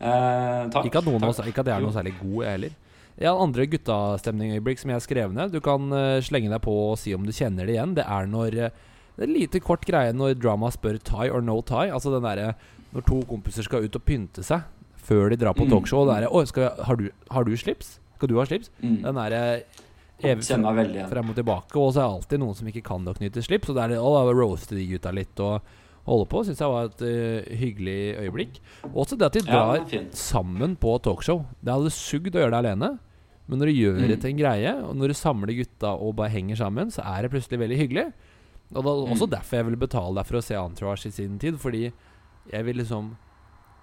[SPEAKER 2] Eh, takk.
[SPEAKER 1] Ikke at, av
[SPEAKER 2] takk.
[SPEAKER 1] oss, ikke at jeg er noe særlig god, jeg heller. Jeg har andre guttastemningøyeblikk som jeg har skrevet ned. Du kan uh, slenge deg på og si om du kjenner det igjen. Det er når uh, Det er en lite kort greie når drama spør tie or no tie. Altså den derre når to kompiser skal ut og pynte seg før de drar på
[SPEAKER 2] Mm.
[SPEAKER 1] talkshow. Og det er, skal har, du, har du slips? Skal du ha slips?
[SPEAKER 2] Mm.
[SPEAKER 1] Den derre evig
[SPEAKER 2] veldig igjen.
[SPEAKER 1] frem og tilbake. Og så er det alltid noen som ikke kan det å knytte slips. Og det er det, å, roaste de gutta litt og holde på. Syns jeg var et uh, hyggelig øyeblikk. Også det at de drar
[SPEAKER 2] er
[SPEAKER 1] sammen på talkshow. Det hadde sugd å gjøre det alene. Men når du gjør det
[SPEAKER 2] Mm.
[SPEAKER 1] til en greie, og når du samler gutta og bare henger sammen, så er det plutselig veldig hyggelig. Og det er også
[SPEAKER 2] Mm.
[SPEAKER 1] derfor jeg ville betale deg for å se Entourage i sin tid. Fordi jeg vil liksom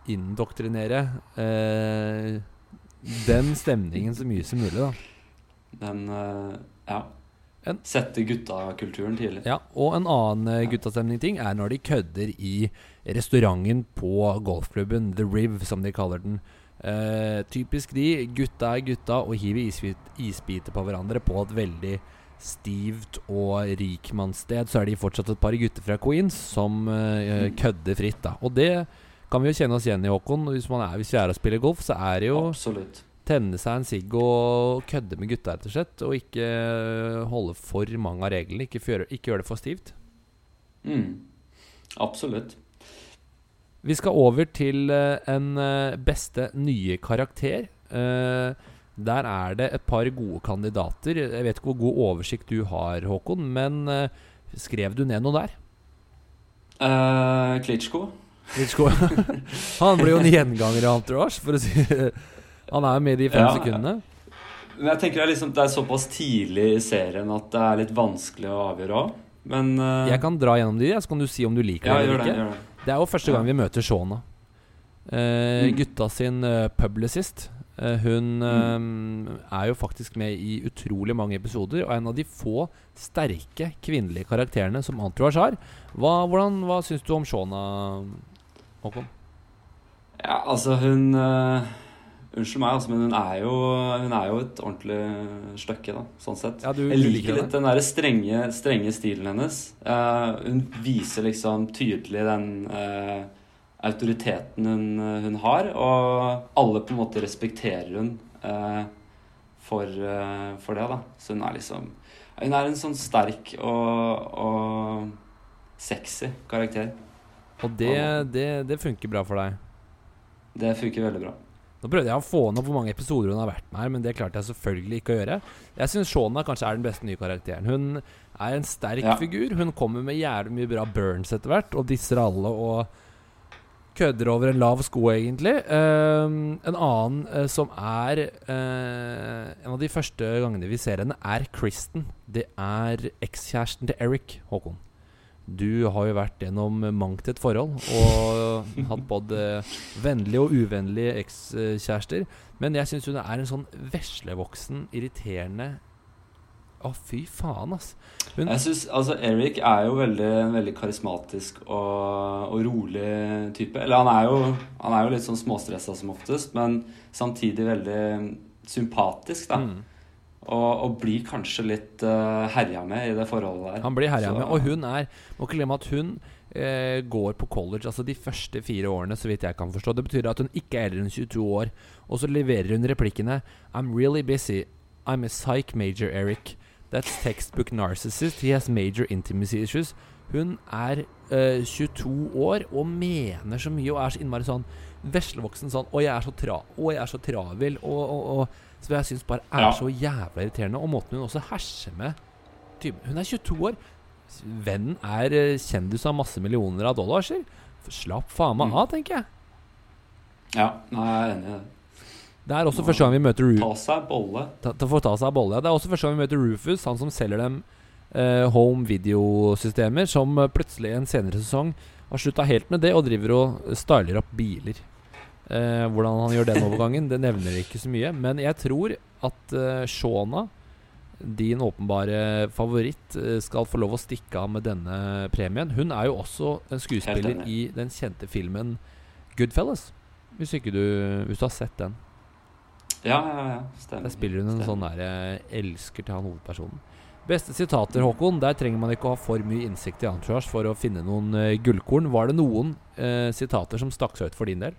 [SPEAKER 1] indoktrinere eh, den stemningen så mye som mulig, da.
[SPEAKER 2] Den eh, Ja.
[SPEAKER 1] En-
[SPEAKER 2] Sette guttakulturen tidlig.
[SPEAKER 1] Ja, og en annen eh, guttastemning-ting er når de kødder i restauranten på golfklubben, The Riv, som de kaller den. Eh, typisk de, gutta er gutta og hiver isbit, isbiter på hverandre på et veldig stivt og rikmannssted. Så er de fortsatt et par gutter fra Queens som eh,
[SPEAKER 2] Mm.
[SPEAKER 1] kødder fritt, da. Og det kan vi jo kjenne oss igjen i, Håkon. Hvis, man er, hvis vi er og spiller golf, så er det jo
[SPEAKER 2] Absolutt.
[SPEAKER 1] tenne seg en sigg og kødde med gutta, rett og slett. Og ikke øh, holde for mange av reglene. Ikke, gjøre, ikke gjøre det for stivt.
[SPEAKER 2] Mm. Absolutt.
[SPEAKER 1] Vi skal over til eh, en eh, beste nye karakter. Eh, der er det et par gode kandidater. Jeg vet ikke hvor god oversikt du har, Håkon, men eh, skrev du ned noe der?
[SPEAKER 2] Uh.
[SPEAKER 1] Klitschko. Han blir jo en gjenganger i Entourage, for å si Han er jo med i de fem
[SPEAKER 2] Ja.
[SPEAKER 1] sekundene.
[SPEAKER 2] Men jeg tenker det er, liksom, det er såpass tidlig i serien at det er litt vanskelig å avgjøre òg. Men uh...
[SPEAKER 1] Jeg kan dra gjennom de, så kan du si om du liker
[SPEAKER 2] ja,
[SPEAKER 1] det eller ikke.
[SPEAKER 2] Det, det.
[SPEAKER 1] Det er jo første gang vi møter Shona. Uh,
[SPEAKER 2] Mm.
[SPEAKER 1] Gutta sin uh, publicist. Eh, hun eh, er jo faktisk med i utrolig mange episoder, og er en av de få sterke kvinnelige karakterene som Entourage har. Hva, hvordan, hva syns du om Shona, Håkon?
[SPEAKER 2] Ja, altså hun uh, Unnskyld meg, altså, men hun er, jo, hun er jo et ordentlig støkke, da, sånn sett.
[SPEAKER 1] Ja, du,
[SPEAKER 2] Jeg
[SPEAKER 1] liker,
[SPEAKER 2] liker litt den derre strenge, strenge stilen hennes. Uh, hun viser liksom tydelig den uh, autoriteten hun, hun har, og alle på en måte respekterer hun for, for det, da. Så hun er liksom Hun er en sånn sterk og, og sexy karakter.
[SPEAKER 1] Og det, det, det funker bra for deg.
[SPEAKER 2] Det funker veldig bra.
[SPEAKER 1] Nå prøvde jeg å få ned hvor mange episoder hun har vært med her, men det klarte jeg selvfølgelig ikke å gjøre. Jeg syns Shona kanskje er den beste nye karakteren. Hun er en sterk
[SPEAKER 2] Ja.
[SPEAKER 1] figur. Hun kommer med jævlig mye bra burns etter hvert, og disser alle og kødder over en lav sko, egentlig. Uh, en annen uh, som er uh, En av de første gangene vi ser henne, er Kristen. Det er ekskjæresten til Eric, Håkon. Du har jo vært gjennom mangt et forhold og hatt både vennlige og uvennlige ekskjærester. Men jeg syns hun er en sånn veslevoksen, irriterende Å, fy faen, ass. Hun,
[SPEAKER 2] Jeg synes, altså Eric er jo veldig, en veldig karismatisk og, og rolig type. Eller han er jo, han er jo litt sånn småstressa som oftest, men samtidig veldig sympatisk, da.
[SPEAKER 1] mm,
[SPEAKER 2] Og, og blir kanskje litt uh, herja med i det forholdet der.
[SPEAKER 1] han blir herja med. Og hun er Må ikke glemme at hun eh, går på college altså de første fire årene, så vidt jeg kan forstå. Det betyr at hun ikke er eldre enn 22 år. Og så leverer hun replikkene I'm really busy. I'm a psych major, Eric. That's textbook narcissist. He has major intimacy issues. Hun er eh, 22 år og mener så mye og er så innmari sånn veslevoksen sånn Å, jeg er så, tra og jeg er så travel. Og, og, og Så jeg syns bare er
[SPEAKER 2] Ja.
[SPEAKER 1] så jævla irriterende. Og måten hun også herser med typ, Hun er 22 år. Vennen er kjendis og av masse millioner av dollars. Slapp faen meg
[SPEAKER 2] Mm.
[SPEAKER 1] av, tenker jeg.
[SPEAKER 2] Ja, nei, jeg er enig i det.
[SPEAKER 1] Det er også første gang vi møter Rufus.
[SPEAKER 2] Ta seg bolle.
[SPEAKER 1] ta, ta, ta seg bolle. Det er også første gang vi møter Rufus, han som selger dem eh, home videosystemer, som eh, plutselig i en senere sesong har slutta helt med det og driver og styler opp biler. Eh, hvordan han gjør den overgangen, det nevner ikke så mye. Men jeg tror at eh, Shona, din åpenbare favoritt, eh, skal få lov å stikke av med denne premien. Hun er jo også en skuespiller i den kjente filmen Goodfellas. Hvis, du, hvis du har sett den.
[SPEAKER 2] Ja, ja, ja. Stemmer.
[SPEAKER 1] Der spiller hun en
[SPEAKER 2] Stemmer.
[SPEAKER 1] sånn der eh, elsker til han hovedpersonen. Beste sitater, Håkon. Der trenger man ikke å ha for mye innsikt i Entourage for å finne noen uh, gullkorn. Var det noen uh, sitater som stakk seg ut for din del?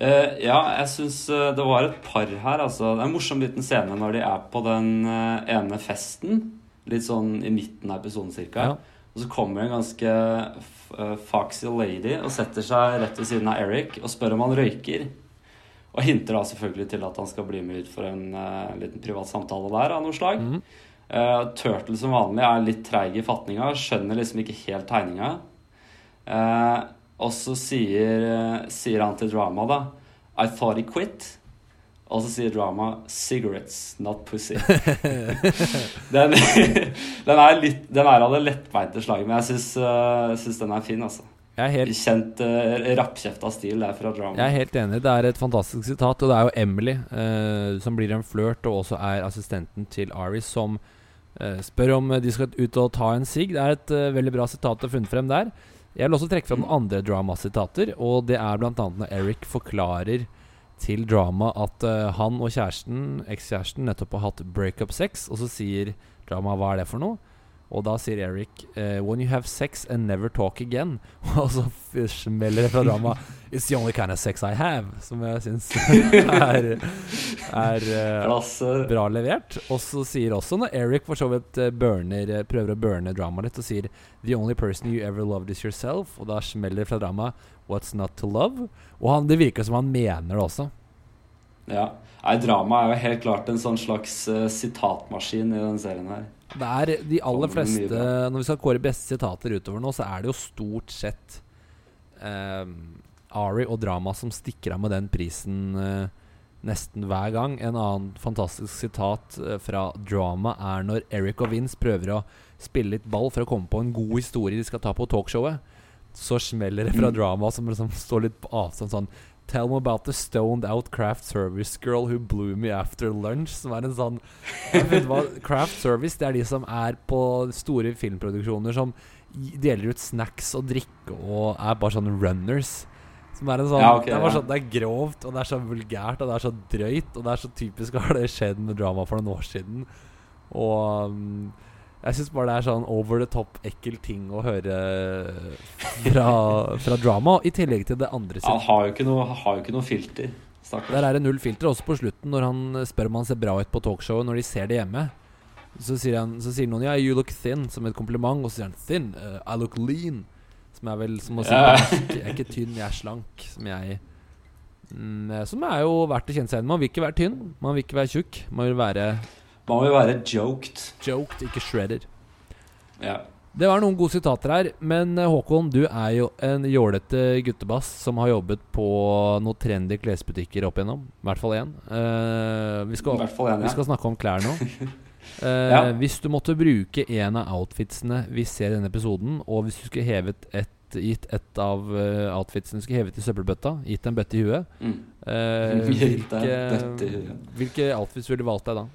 [SPEAKER 2] Eh, ja, jeg syns eh, det var et par her. Altså. Det er en morsom liten scene når de er på den eh, ene festen. Litt sånn i midten av episoden cirka.
[SPEAKER 1] Ja.
[SPEAKER 2] Og så kommer en ganske foxy lady og setter seg rett ved siden av Eric og spør om han røyker. Og hinter da selvfølgelig til at han skal bli med ut for en uh, liten privat samtale der av noe slag.
[SPEAKER 1] Mhm.
[SPEAKER 2] Uh, Turtle som vanlig er litt treig i fatninga, skjønner liksom ikke helt tegninga. Eh, og så sier, eh, sier han til Drama da I thought he quit. Og så sier Drama 'cigarettes, not pussy'. den, den er litt Den er av det lettbeinte slaget, men jeg syns, eh, syns den er fin, altså.
[SPEAKER 1] Helt
[SPEAKER 2] Kjent uh, rappkjefta stil der fra Drama.
[SPEAKER 1] Jeg er helt enig. Det er et fantastisk sitat. Og det er jo Emily uh, som blir en flørt, og også er assistenten til Aris, som uh, spør om de skal ut og ta en sigg. Det er et uh, veldig bra sitat å funnet frem der. Jeg vil også trekke fram andre dramasitater, og det er bl.a. når Eric forklarer til drama at uh, han og kjæresten, ekskjæresten, nettopp har hatt breakup sex, og så sier drama hva er det for noe? Og da sier Eric uh, When you have sex and never talk again. Og så smeller det fra drama It's the only kind of sex I have. Som jeg syns er, er
[SPEAKER 2] uh,
[SPEAKER 1] bra levert. Og så sier også, når Eric for så vidt eh, burner, prøver å burne dramaet litt, og sier The only person you ever loved is yourself. Og da smeller det fra drama What's not to love? Og han, det virker som han mener det også.
[SPEAKER 2] Ja. Nei, drama er jo helt klart en sånn slags uh, sitatmaskin i den serien her.
[SPEAKER 1] Det er de aller fleste. Når vi skal kåre beste sitater utover nå, så er det jo stort sett eh, Ari og drama som stikker av med den prisen eh, nesten hver gang. En annen fantastisk sitat eh, fra drama er når Eric og Vince prøver å spille litt ball for å komme på en god historie de skal ta på talkshowet. Så smeller det fra
[SPEAKER 2] Mm.
[SPEAKER 1] drama som liksom står litt på avstand sånn Tell me about the stoned out craft service girl who blew me after lunch. Som er en sånn jeg vet hva, Craft service Det er de som er på store filmproduksjoner som deler ut snacks og drikke og er bare sånne runners. Som er en sånn,
[SPEAKER 2] Ja, okay,
[SPEAKER 1] det er bare sånn Det er grovt, og det er så vulgært, og det er så drøyt. Og det er så typisk har det skjedd med drama for noen år siden. Og um, jeg syns bare det er sånn over the top ekkel ting å høre fra, fra drama. I tillegg til det andre
[SPEAKER 2] Han har jo ikke noe, har jo ikke noe filter. Stakkars.
[SPEAKER 1] Der er det null filter også på slutten, når han spør om han ser bra ut på talkshowet når de ser det hjemme. Så sier, han, så sier noen 'yeah, 'you look thin' som et kompliment, og så sier han 'thin', uh, 'I look lean'. Som er vel som å si
[SPEAKER 2] Ja.
[SPEAKER 1] 'jeg er ikke tynn, jeg er slank'. Som jeg mm, Som er jo verdt å kjenne seg igjen. Man vil ikke være tynn, man vil ikke være tjukk. Man vil være
[SPEAKER 2] Man vil være joked.
[SPEAKER 1] joked, ikke shredder.
[SPEAKER 2] Ja.
[SPEAKER 1] Det var noen gode sitater her, men eh, Håkon, du er jo en jålete guttebass som har jobbet på noen trendy klesbutikker opp igjennom. I hvert fall én. Uh, vi, skal,
[SPEAKER 2] fall en,
[SPEAKER 1] vi skal snakke om klær nå. uh,
[SPEAKER 2] Ja.
[SPEAKER 1] Hvis du måtte bruke en av outfitsene vi ser i denne episoden, og hvis du skulle hevet et, gitt et av uh, outfitsene skulle hevet i søppelbøtta, gitt en bøtte i huet,
[SPEAKER 2] Mm. Uh,
[SPEAKER 1] hvilke, hvilke outfits ville du valgt deg da?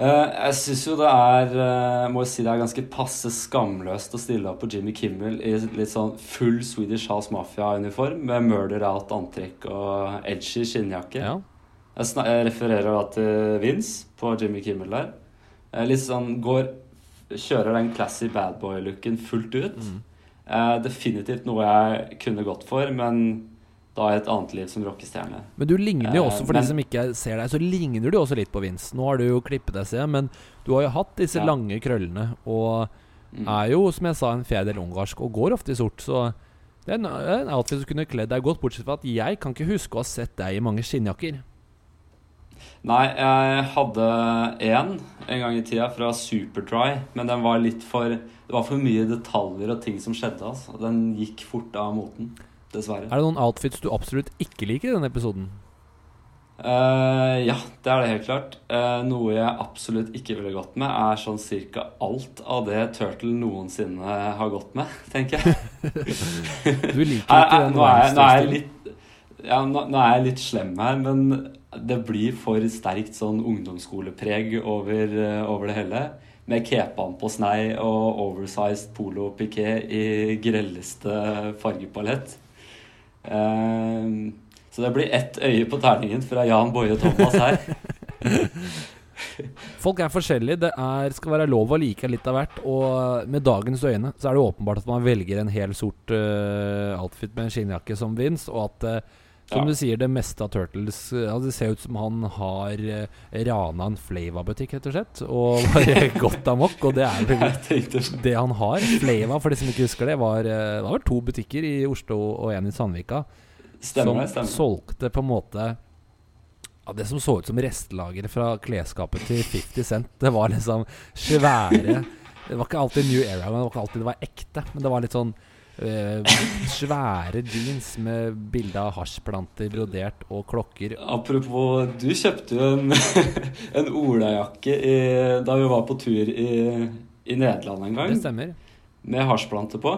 [SPEAKER 2] Eh, jeg syns jo det er eh, Må jeg si det er ganske passe skamløst å stille opp på Jimmy Kimmel i litt sånn full Swedish House Mafia-uniform med murder out-antrekk og edgy skinnjakke.
[SPEAKER 1] Ja.
[SPEAKER 2] Jeg, jeg refererer da til Vince på Jimmy Kimmel der. Eh, litt sånn går Kjører den classy badboy-looken fullt ut.
[SPEAKER 1] Mm.
[SPEAKER 2] Definitivt noe jeg kunne gått for, men da i et annet liv som rockestjerne.
[SPEAKER 1] Men du ligner jo
[SPEAKER 2] Eh,
[SPEAKER 1] også, for
[SPEAKER 2] men-
[SPEAKER 1] de som ikke ser deg, så ligner du også litt på Vince. Nå har du jo klippet deg, ser men du har jo hatt disse
[SPEAKER 2] Ja.
[SPEAKER 1] lange krøllene, og
[SPEAKER 2] Mm.
[SPEAKER 1] er jo, som jeg sa, en fjerdedel ungarsk, og går ofte i sort, så det er en, en outfit som kunne kledd deg godt, bortsett fra at jeg kan ikke huske å ha sett deg i mange skinnjakker.
[SPEAKER 2] Nei, jeg hadde én en gang i tida fra Supertry, men den var litt for Det var for mye detaljer og ting som skjedde. altså. Den gikk fort av moten, dessverre.
[SPEAKER 1] Er det noen outfits du absolutt ikke liker i denne episoden?
[SPEAKER 2] Uh, ja, det er det helt klart. Uh, noe jeg absolutt ikke ville gått med, er sånn cirka alt av det Turtle noensinne har gått med, tenker jeg.
[SPEAKER 1] Du liker ikke
[SPEAKER 2] uh,
[SPEAKER 1] den
[SPEAKER 2] nå, er nå er litt ja, nå, nå er jeg litt slem her, men det blir for sterkt sånn ungdomsskolepreg over, eh, over det hele. Med kepan på snei og oversized polo piqué i grelleste fargepalett. Eh, så det blir ett øye på terningen fra Jan Boje Thomas her.
[SPEAKER 1] Folk er forskjellige. Det er, skal være lov å like litt av hvert. Og med dagens øyne så er det åpenbart at man velger en hel sort uh, outfit med en skinnjakke som Vince, og at eh, som
[SPEAKER 2] Ja.
[SPEAKER 1] du sier, det meste av Turtles eh, altså Det ser ut som han har uh, rana en Flava-butikk, rett og slett. Og bare gått amok. Og det er vel det han har. Flava, for de som ikke husker det, var, eh, det var vel to butikker i Oslo og en i Sandvika
[SPEAKER 2] Stemmer
[SPEAKER 1] som
[SPEAKER 2] stemmer.
[SPEAKER 1] solgte på en måte ja, det som så ut som restlageret fra klesskapet til 50 Cent. Det var liksom svære Det var ikke alltid New Era, men det var ikke alltid det var ekte. Men det var litt sånn eh, svære jeans med bilde av hasjplanter brodert og klokker.
[SPEAKER 2] Apropos, du kjøpte jo en, en olajakke i, da vi var på tur i, i Nederland en gang.
[SPEAKER 1] Det stemmer.
[SPEAKER 2] med hasjplanter på.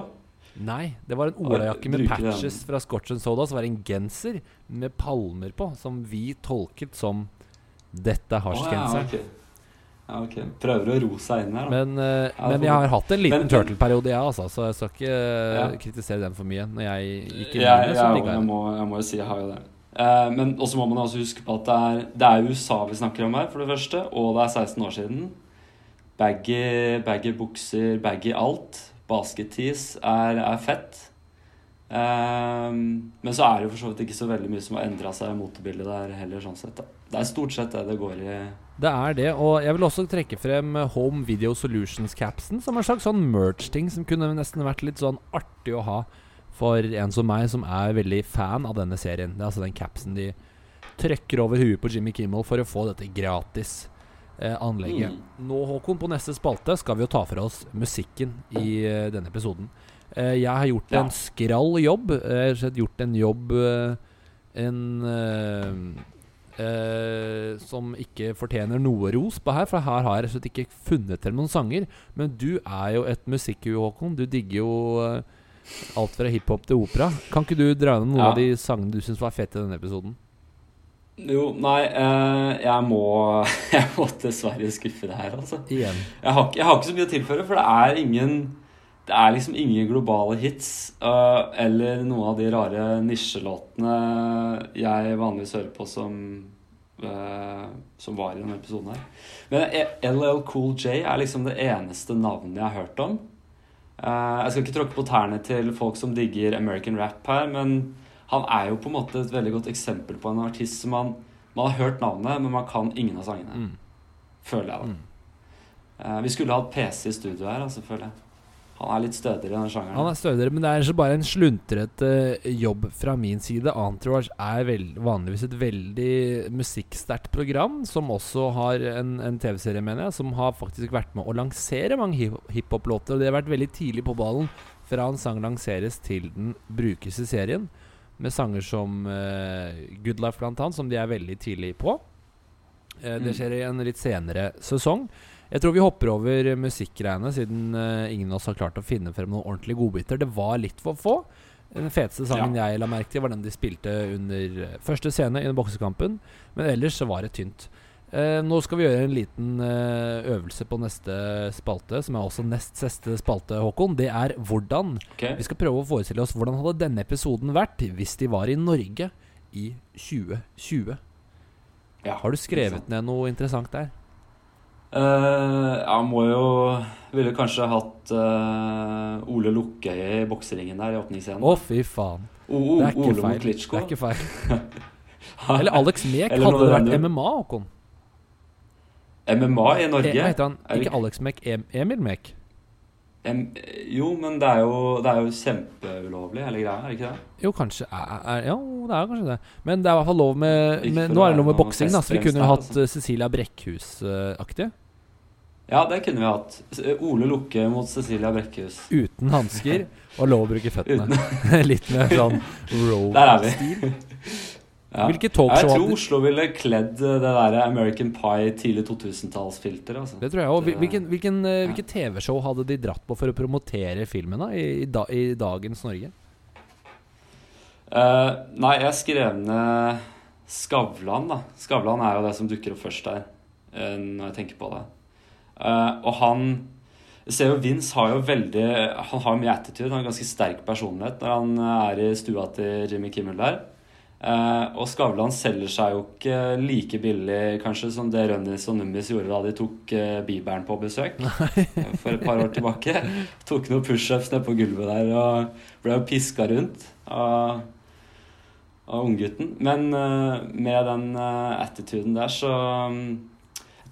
[SPEAKER 1] Nei, det var en olajakke med
[SPEAKER 2] patches den.
[SPEAKER 1] fra Scotch and Soda. Så var det en genser med palmer på, som vi tolket som 'Dette er
[SPEAKER 2] Å, ja,
[SPEAKER 1] hasjgenseren'.
[SPEAKER 2] Ja, ok. Prøver å ro seg inn her, da.
[SPEAKER 1] Men, eh,
[SPEAKER 2] Ja,
[SPEAKER 1] men
[SPEAKER 2] for-
[SPEAKER 1] jeg har hatt en liten
[SPEAKER 2] Men-
[SPEAKER 1] turtle-periode, jeg, altså, så jeg skal ikke eh, kritisere den for mye. Når jeg gikk i
[SPEAKER 2] jeg, jeg,
[SPEAKER 1] så
[SPEAKER 2] jeg,
[SPEAKER 1] digga jeg den.
[SPEAKER 2] må, jeg må jo si jeg har jo det. Eh, men også må man også huske på at det er, det er USA vi snakker om her, for det første. Og det er 16 år siden. baggy, baggy bukser, baggy alt. Basket-tees er, er fett. Ehm, men så er det jo for så vidt ikke så veldig mye som har endra seg i motebildet der heller. sånn sett da. Det er stort sett det det går i.
[SPEAKER 1] Det er det, og jeg vil også trekke frem Home Video Solutions-capsen som en slags sånn merch-ting som kunne nesten vært litt sånn artig å ha for en som meg, som er veldig fan av denne serien. Det er altså den capsen de trøkker over huet på Jimmy Kimmel for å få dette gratis eh, anlegget.
[SPEAKER 2] Mm.
[SPEAKER 1] Nå, Håkon, på neste spalte skal vi jo ta for oss musikken i eh, denne episoden. Eh, jeg har gjort en skrall jobb. Jeg har gjort en jobb eh, En Uh, eh, som ikke fortjener noe ros på her, for her har jeg rett og slett ikke funnet til noen sanger. Men du er jo et musikkhue, Håkon. Du digger jo uh, alt fra hiphop til opera. Kan ikke du dra gjennom noen
[SPEAKER 2] Ja.
[SPEAKER 1] av de sangene du syns var fette i denne episoden?
[SPEAKER 2] Jo, nei, uh, jeg må Jeg må dessverre skuffe deg her, altså. Jeg har, jeg har ikke så mye å tilføre, for det er ingen Det er liksom ingen globale hits øh, eller noen av de rare nisjelåtene jeg vanligvis hører på som øh, Som var i denne episoden her. Men LL Cool J er liksom det eneste navnet jeg har hørt om. Eh, jeg skal ikke tråkke på tærne til folk som digger American rap her, men han er jo på en måte et veldig godt eksempel på en artist som man, man har hørt navnet, men man kan ingen av sangene.
[SPEAKER 1] Mm.
[SPEAKER 2] Føler jeg, da.
[SPEAKER 1] Mm.
[SPEAKER 2] Eh, vi skulle hatt PC i studio her, altså, føler jeg. Han er litt stødigere i den sjangeren.
[SPEAKER 1] Han er stødigere, men det er så bare en sluntrete jobb fra min side. Entourage er vel, vanligvis et veldig musikksterkt program, som også har en, en TV-serie, mener jeg, som har faktisk vært med å lansere mange hiphop-låter. Og de har vært veldig tidlig på ballen fra en sang lanseres til den brukes i serien. Med sanger som uh, Good Life, blant annet, som de er veldig tidlig på. Uh, det
[SPEAKER 2] Mm.
[SPEAKER 1] skjer i en litt senere sesong. Jeg tror vi hopper over musikkgreiene, siden uh, ingen av oss har klart å finne frem noen ordentlige godbiter. Det var litt for få. Den feteste sangen jeg la merke til, var den de spilte under eh, første scene i den boksekampen. Men ellers så var det tynt. Uh, nå skal vi gjøre en liten uh, øvelse på neste spalte, som er også nest siste spalte, Håkon. Det er hvordan.
[SPEAKER 2] Okay.
[SPEAKER 1] Vi skal prøve å forestille oss hvordan hadde denne episoden vært hvis de var i Norge i 2020.
[SPEAKER 2] Ja,
[SPEAKER 1] Har du skrevet ned noe interessant der?
[SPEAKER 2] Eh, jeg må jo Ville kanskje hatt eh, Ole Lukkøye i bokseringen der i åpningsscenen.
[SPEAKER 1] Å, fy faen.
[SPEAKER 2] O, o,
[SPEAKER 1] Det er
[SPEAKER 2] Ole
[SPEAKER 1] feil. Det er ikke feil. Eller Alex Mek.
[SPEAKER 2] Eller
[SPEAKER 1] Hadde det vært
[SPEAKER 2] venner.
[SPEAKER 1] MMA, Håkon?
[SPEAKER 2] MMA i Norge?
[SPEAKER 1] E heter han? Ikke Alex Mek, Emil Mek.
[SPEAKER 2] Em, jo, men det er jo, det er jo kjempeulovlig, hele greia, er det ikke det?
[SPEAKER 1] Jo, kanskje er, er, Ja, det er kanskje det. Men det er i hvert fall lov med, med Nå er det lov med boksing, så vi kunne jo hatt
[SPEAKER 2] altså.
[SPEAKER 1] eh, Cecilia Brekkhus-aktig.
[SPEAKER 2] Ja, det kunne vi hatt. Ole Lukke mot Cecilia Brekkhus.
[SPEAKER 1] Uten hansker og lov å bruke føttene. Litt mer sånn road-stil.
[SPEAKER 2] Ja.
[SPEAKER 1] Hvilke
[SPEAKER 2] Jeg tror Oslo ville kledd det der American Pie tidlig 2000-tallsfilteret. Altså.
[SPEAKER 1] Det tror jeg òg. Hvilken, hvilken, eh,
[SPEAKER 2] Ja.
[SPEAKER 1] hvilke TV-show hadde de dratt på for å promotere filmen da, i, i, da, i dagens Norge?
[SPEAKER 2] Uh, nei, jeg skrev ned Skavlan, da. Skavlan er jo det som dukker opp først der, uh, når jeg tenker på det. Eh, og han jeg ser jo Vince har jo veldig Han har mye attitude, han har ganske sterk personlighet når han eh, er i stua til Jimmy Kimmel der. Eh, og Skavlan selger seg jo ikke like billig kanskje som det Rønnis og Nummis gjorde da de tok Bibelen på besøk for et par år tilbake. Tok noen pushups ned på gulvet der og ble jo piska rundt av av unggutten. Men med den attituden der, så mm,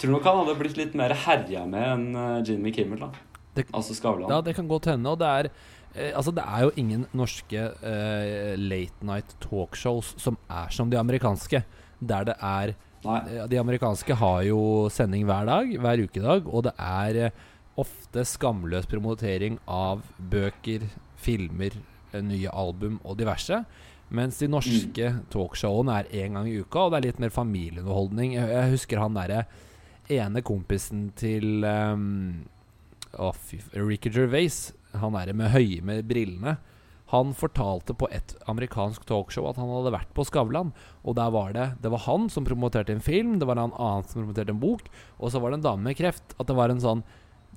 [SPEAKER 2] tror nok han hadde blitt litt mer herja med enn eh, Jimmy Kimmel, da.
[SPEAKER 1] Det-
[SPEAKER 2] altså Skavlan.
[SPEAKER 1] Ja, det kan godt hende. Og det er eh, Altså, det er jo ingen norske eh, late night talkshows som er som de amerikanske. Der det er
[SPEAKER 2] Nei.
[SPEAKER 1] eh, De amerikanske har jo sending hver dag, hver ukedag, og det er eh, ofte skamløs promotering av bøker, filmer, eh, nye album og diverse. Mens de norske talkshowene er én gang i uka, og det er litt mer familieunderholdning. Jeg, jeg husker han derre ene kompisen til um, Ricky Gervais. Han derre med høye med brillene. Han fortalte på et amerikansk talkshow at han hadde vært på Skavlan. Og der var det Det var han som promoterte en film, det var en annen som promoterte en bok, og så var det en dame med kreft. At det var en sånn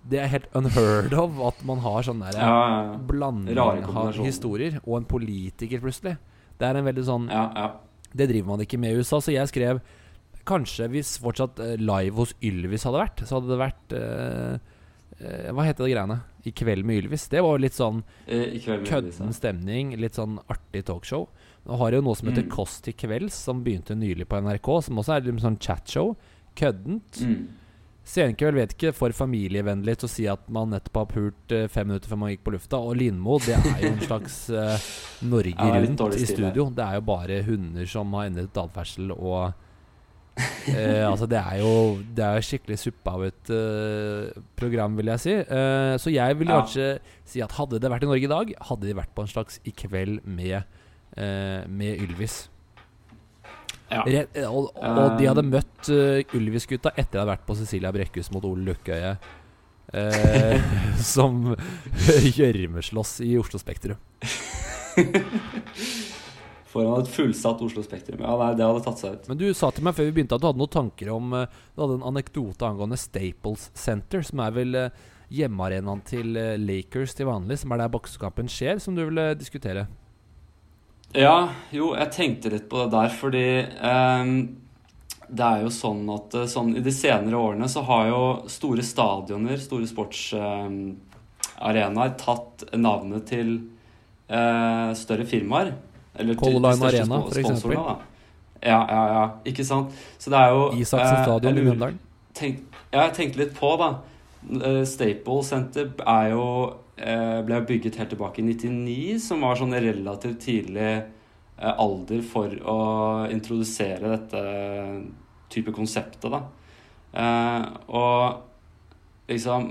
[SPEAKER 1] Det er helt unheard of at man har sånn der
[SPEAKER 2] Ja, ja,
[SPEAKER 1] blanding av historier, og en politiker plutselig. Det er en veldig sånn
[SPEAKER 2] ja, ja.
[SPEAKER 1] Det driver man ikke med i USA, så jeg skrev kanskje hvis fortsatt eh, live hos Ylvis hadde vært, så hadde det vært eh, eh, Hva heter det greiene? I kveld med Ylvis. Det var litt sånn
[SPEAKER 2] Eh,
[SPEAKER 1] kødden stemning, litt sånn artig talkshow. Nå har jo noe som heter
[SPEAKER 2] Mm.
[SPEAKER 1] Kåss til kvelds, som begynte nylig på NRK, som også er litt sånn chatshow. Køddent.
[SPEAKER 2] Mm.
[SPEAKER 1] Senkveld vet ikke for familievennlig til å si at man nettopp har pult fem minutter før man gikk på lufta. Og Lindmo, det er jo en slags uh, Norge Rundt i studio. Det er jo bare hunder som har endret atferdsel og eh, Altså, det er jo Det er jo skikkelig suppe av et uh, program, vil jeg si. Eh, så jeg vil
[SPEAKER 2] Ja.
[SPEAKER 1] kanskje si at hadde det vært i Norge i dag, hadde de vært på en slags I kveld med, eh, med Ylvis.
[SPEAKER 2] Ja.
[SPEAKER 1] Rett, eh, og, og de hadde møtt uh, Ylvis-gutta etter de hadde vært på Cecilia Brekkhus mot Ole Løkkøye. eh, som gjørmeslåss i Oslo Spektrum.
[SPEAKER 2] Foran et fullsatt Oslo Spektrum. Ja, nei, det hadde tatt seg ut.
[SPEAKER 1] Men du sa til meg før vi begynte at du hadde noen tanker om eh, Du hadde en anekdote angående Staples Center, som er vel uh, hjemmearenaen til eh, Lakers til vanlig, som er der boksekampen skjer, som du ville diskutere.
[SPEAKER 2] Ja, jo, jeg tenkte litt på det der, fordi um, det er jo sånn at eh, sånn, i de senere årene så har jo store stadioner, store sportsarenaer, tatt navnet til eh, større firmaer. Eller
[SPEAKER 1] Color Line Arena,
[SPEAKER 2] da. Ja, ja, ja. Ikke sant? Så det er jo
[SPEAKER 1] Isaksen
[SPEAKER 2] eh,
[SPEAKER 1] stadion i Mjøndalen.
[SPEAKER 2] ja, jeg tenkte litt på, da. Eh, Staples Center er jo eh, ble bygget helt tilbake i 99, som var sånn relativt tidlig eh, alder for å introdusere dette type konseptet, da. Og liksom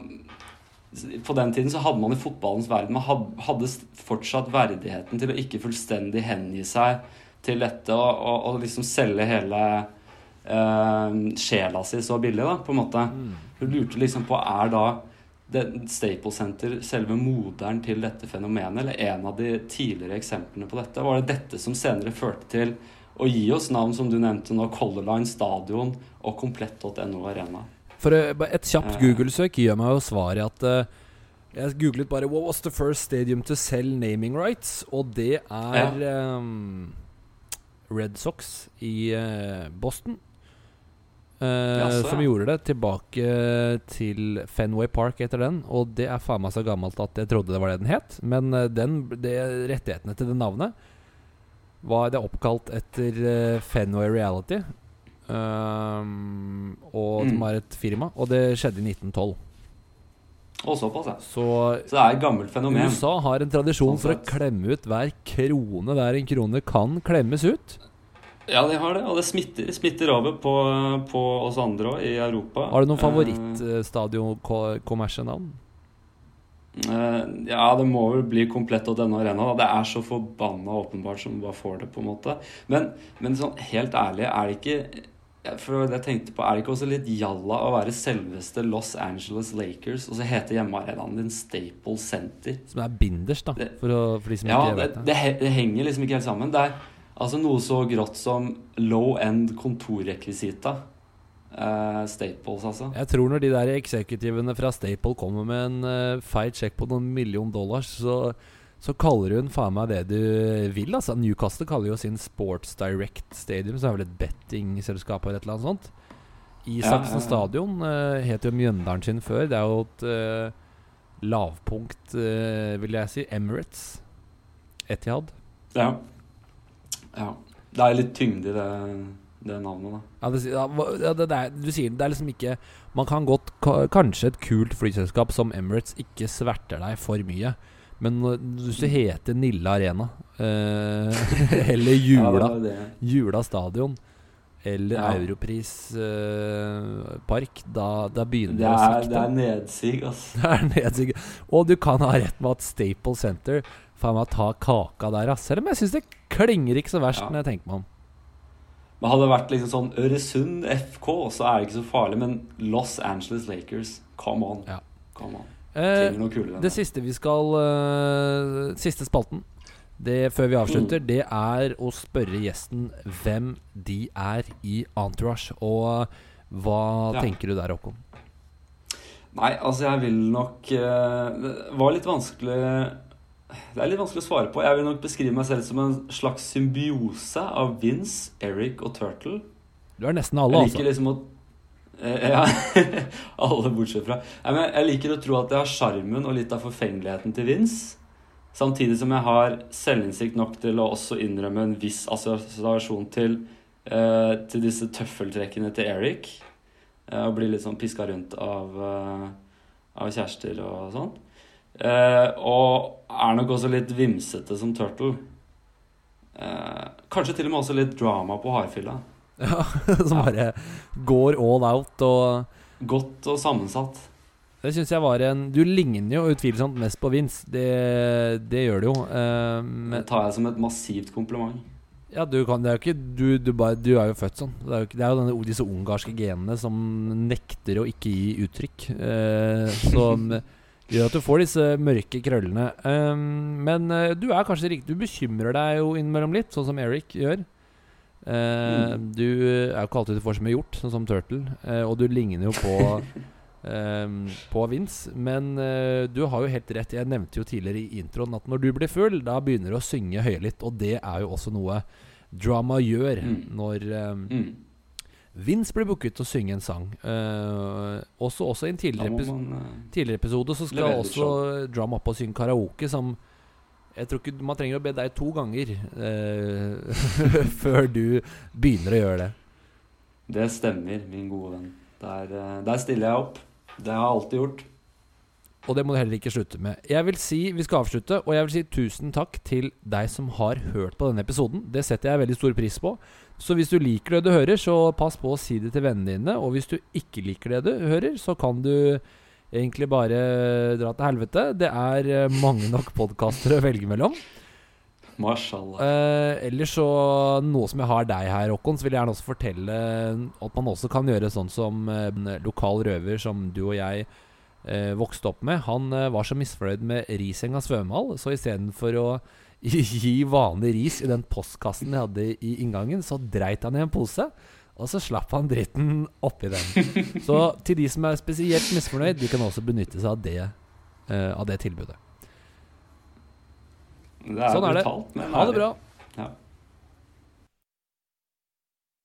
[SPEAKER 2] På den tiden så hadde man i fotballens verden Man hadde fortsatt verdigheten til å ikke fullstendig hengi seg til dette og, og, og liksom selge hele eh, sjela si så billig, da, på en måte.
[SPEAKER 1] Mm.
[SPEAKER 2] Hun lurte liksom på er da Staple Center selve moderen til dette fenomenet, eller en av de tidligere eksemplene på dette? Var det dette som senere førte til å gi oss navn som du nevnte nå, Color Line Stadion og komplett.no Arena?
[SPEAKER 1] For eh, et kjapt. Google-søk gir meg jo svar i at uh, Jeg googlet bare 'What was the first stadium to sell naming rights?' Og det er ehm, Red Sox i uh, Boston. Eh,
[SPEAKER 2] Jaså,
[SPEAKER 1] som
[SPEAKER 2] ja.
[SPEAKER 1] gjorde det tilbake til Fenway Park etter den. Og det er faen meg så gammelt at jeg trodde det var det den het. Men den, det, rettighetene til det navnet var det oppkalt etter Fenway Reality. Um, og
[SPEAKER 2] Mm.
[SPEAKER 1] de er et firma. Og det skjedde i 1912.
[SPEAKER 2] Og såpass, ja.
[SPEAKER 1] Så
[SPEAKER 2] Så det er et gammelt fenomen.
[SPEAKER 1] USA har en tradisjon
[SPEAKER 2] Sånn
[SPEAKER 1] for å klemme ut hver krone der en krone kan klemmes ut.
[SPEAKER 2] Ja, de har det, og det smitter, smitter over på, på oss andre òg, i Europa.
[SPEAKER 1] Har du noen
[SPEAKER 2] favorittstadionkommersienavn?
[SPEAKER 1] favorittstadion-kommersienavn?
[SPEAKER 2] Eh, ja, det må vel bli komplett og denne Arena. Da. Det er så forbanna åpenbart som bare får det, på en måte. Men, men sånn helt ærlig, er det ikke for jeg tenkte på, Er det ikke også litt jalla å være selveste Los Angeles Lakers og så heter hjemmearenaen din Staples Center?
[SPEAKER 1] Som er binders, da. For, å, for de som
[SPEAKER 2] Ja,
[SPEAKER 1] ikke vet det.
[SPEAKER 2] det, det henger liksom ikke helt sammen. Det er altså noe så grått som low end kontorrekvisita. Uh, Staples, altså.
[SPEAKER 1] Jeg tror når de der eksekutivene fra Staple kommer med en uh, feil sjekk på noen million dollars, så, så kaller hun faen meg det du vil. Altså Newcastle kaller jo sin Sports Direct Stadium, som er vel et bettingselskap eller et eller annet sånt. Isaksen
[SPEAKER 2] Ja, ja, ja.
[SPEAKER 1] stadion uh, het jo Mjøndalen sin før. Det er jo et uh, lavpunkt, uh, vil jeg si. Emirates. Etihad.
[SPEAKER 2] Ja. ja. Det er litt tyngde i det, det navnet, da.
[SPEAKER 1] Ja, det, ja, det, det er, du sier det, er liksom ikke Man kan godt Kanskje et kult flyselskap som Emirates ikke sverter deg for mye. Men hvis du heter Nille Arena eh, eller Jula,
[SPEAKER 2] ja.
[SPEAKER 1] Jula stadion eller
[SPEAKER 2] Ja.
[SPEAKER 1] Europris eh, park, da, da begynner
[SPEAKER 2] Det
[SPEAKER 1] det å
[SPEAKER 2] er, det er nedsig, altså.
[SPEAKER 1] Det er nedsig. Og du kan ha rett med at Staple Center faen meg ta kaka der, ass. Selv om jeg syns det klinger ikke så verst
[SPEAKER 2] Ja.
[SPEAKER 1] når jeg tenker meg om.
[SPEAKER 2] Men hadde det vært liksom sånn Øresund FK, så er det ikke så farlig. Men Los Angeles Lakers, come on.
[SPEAKER 1] Ja.
[SPEAKER 2] Come on.
[SPEAKER 1] Eh, Det siste vi skal uh, Siste spalten det, før vi avslutter,
[SPEAKER 2] Mm.
[SPEAKER 1] det er å spørre gjesten hvem de er i Entourage. Og hva
[SPEAKER 2] Ja.
[SPEAKER 1] tenker du der, Håkon?
[SPEAKER 2] Nei, altså jeg vil nok eh, Det var litt vanskelig Det er litt vanskelig å svare på. Jeg vil nok beskrive meg selv som en slags symbiose av Vince, Eric og Turtle.
[SPEAKER 1] Du er nesten alle,
[SPEAKER 2] Jeg
[SPEAKER 1] altså.
[SPEAKER 2] liker liksom å eh, Ja, alle bortsett fra Jeg liker å tro at jeg har sjarmen og litt av forfengeligheten til Vince. Samtidig som jeg har selvinnsikt nok til å også innrømme en viss assosiasjon til, eh, til disse tøffeltrekkene til Eric. Eh, og bli litt sånn piska rundt av, eh, av kjærester og sånn. Eh, og er nok også litt vimsete som Turtle. Eh, kanskje til og med også litt drama på hardfylla.
[SPEAKER 1] Ja, som bare går all out og
[SPEAKER 2] Godt og sammensatt.
[SPEAKER 1] Det syns jeg var en Du ligner jo utvilsomt mest på Vince. Det, det gjør du jo. eh,
[SPEAKER 2] Det tar jeg som et massivt kompliment.
[SPEAKER 1] ja, du kan Det er jo ikke Du, du, bare, du er jo født sånn. Det er jo, ikke, det er jo denne, disse ungarske genene som nekter å ikke gi uttrykk. Uh, som gjør at du får disse mørke krøllene. Um, men uh, du er kanskje riktig Du bekymrer deg jo innimellom litt, sånn som Eric gjør. Eh,
[SPEAKER 2] Mm.
[SPEAKER 1] Du er jo ikke alltid du får så mye gjort, sånn som Turtle. eh, og du ligner jo på Um, på Vince. Men uh, du har jo helt rett. Jeg nevnte jo tidligere i introen at når du blir full, da begynner du å synge høylytt. Og det er jo også noe drama gjør
[SPEAKER 2] Mm.
[SPEAKER 1] når um,
[SPEAKER 2] Mm.
[SPEAKER 1] Vince blir booket til å synge en sang. Uh, også, også i en tidligere,
[SPEAKER 2] man uh,
[SPEAKER 1] tidligere episode så skal også Drum opp og synge karaoke, som jeg tror ikke Man trenger å be deg to ganger eh, før du begynner å gjøre det.
[SPEAKER 2] Det stemmer, min gode venn. Der, eh, der stiller jeg opp. Det har jeg alltid gjort.
[SPEAKER 1] Og det må du heller ikke slutte med. Jeg vil si, Vi skal avslutte, og jeg vil si tusen takk til deg som har hørt på denne episoden. Det setter jeg veldig stor pris på. Så hvis du liker det du hører, så pass på å si det til vennene dine. Og hvis du ikke liker det du hører, så kan du egentlig bare dra til helvete. Det er eh, mange nok podkaster å velge mellom.
[SPEAKER 2] Mashallah.
[SPEAKER 1] Eh, ellers så noe som jeg har deg her, Håkon, så vil jeg gjerne også fortelle at man også kan gjøre sånn som eh, lokal røver som du og jeg eh, vokste opp med. Han eh, var så misfornøyd med Risenga svømmehall, så istedenfor å gi vanlig ris i den postkassen jeg hadde i inngangen, så dreit han i en pose. Og så slapp han dritten oppi den. Så til de som er spesielt misfornøyd, de kan også benytte seg av det, uh, av det tilbudet.
[SPEAKER 2] Det er
[SPEAKER 1] sånn er det.
[SPEAKER 2] Betalt,
[SPEAKER 1] Ha det bra.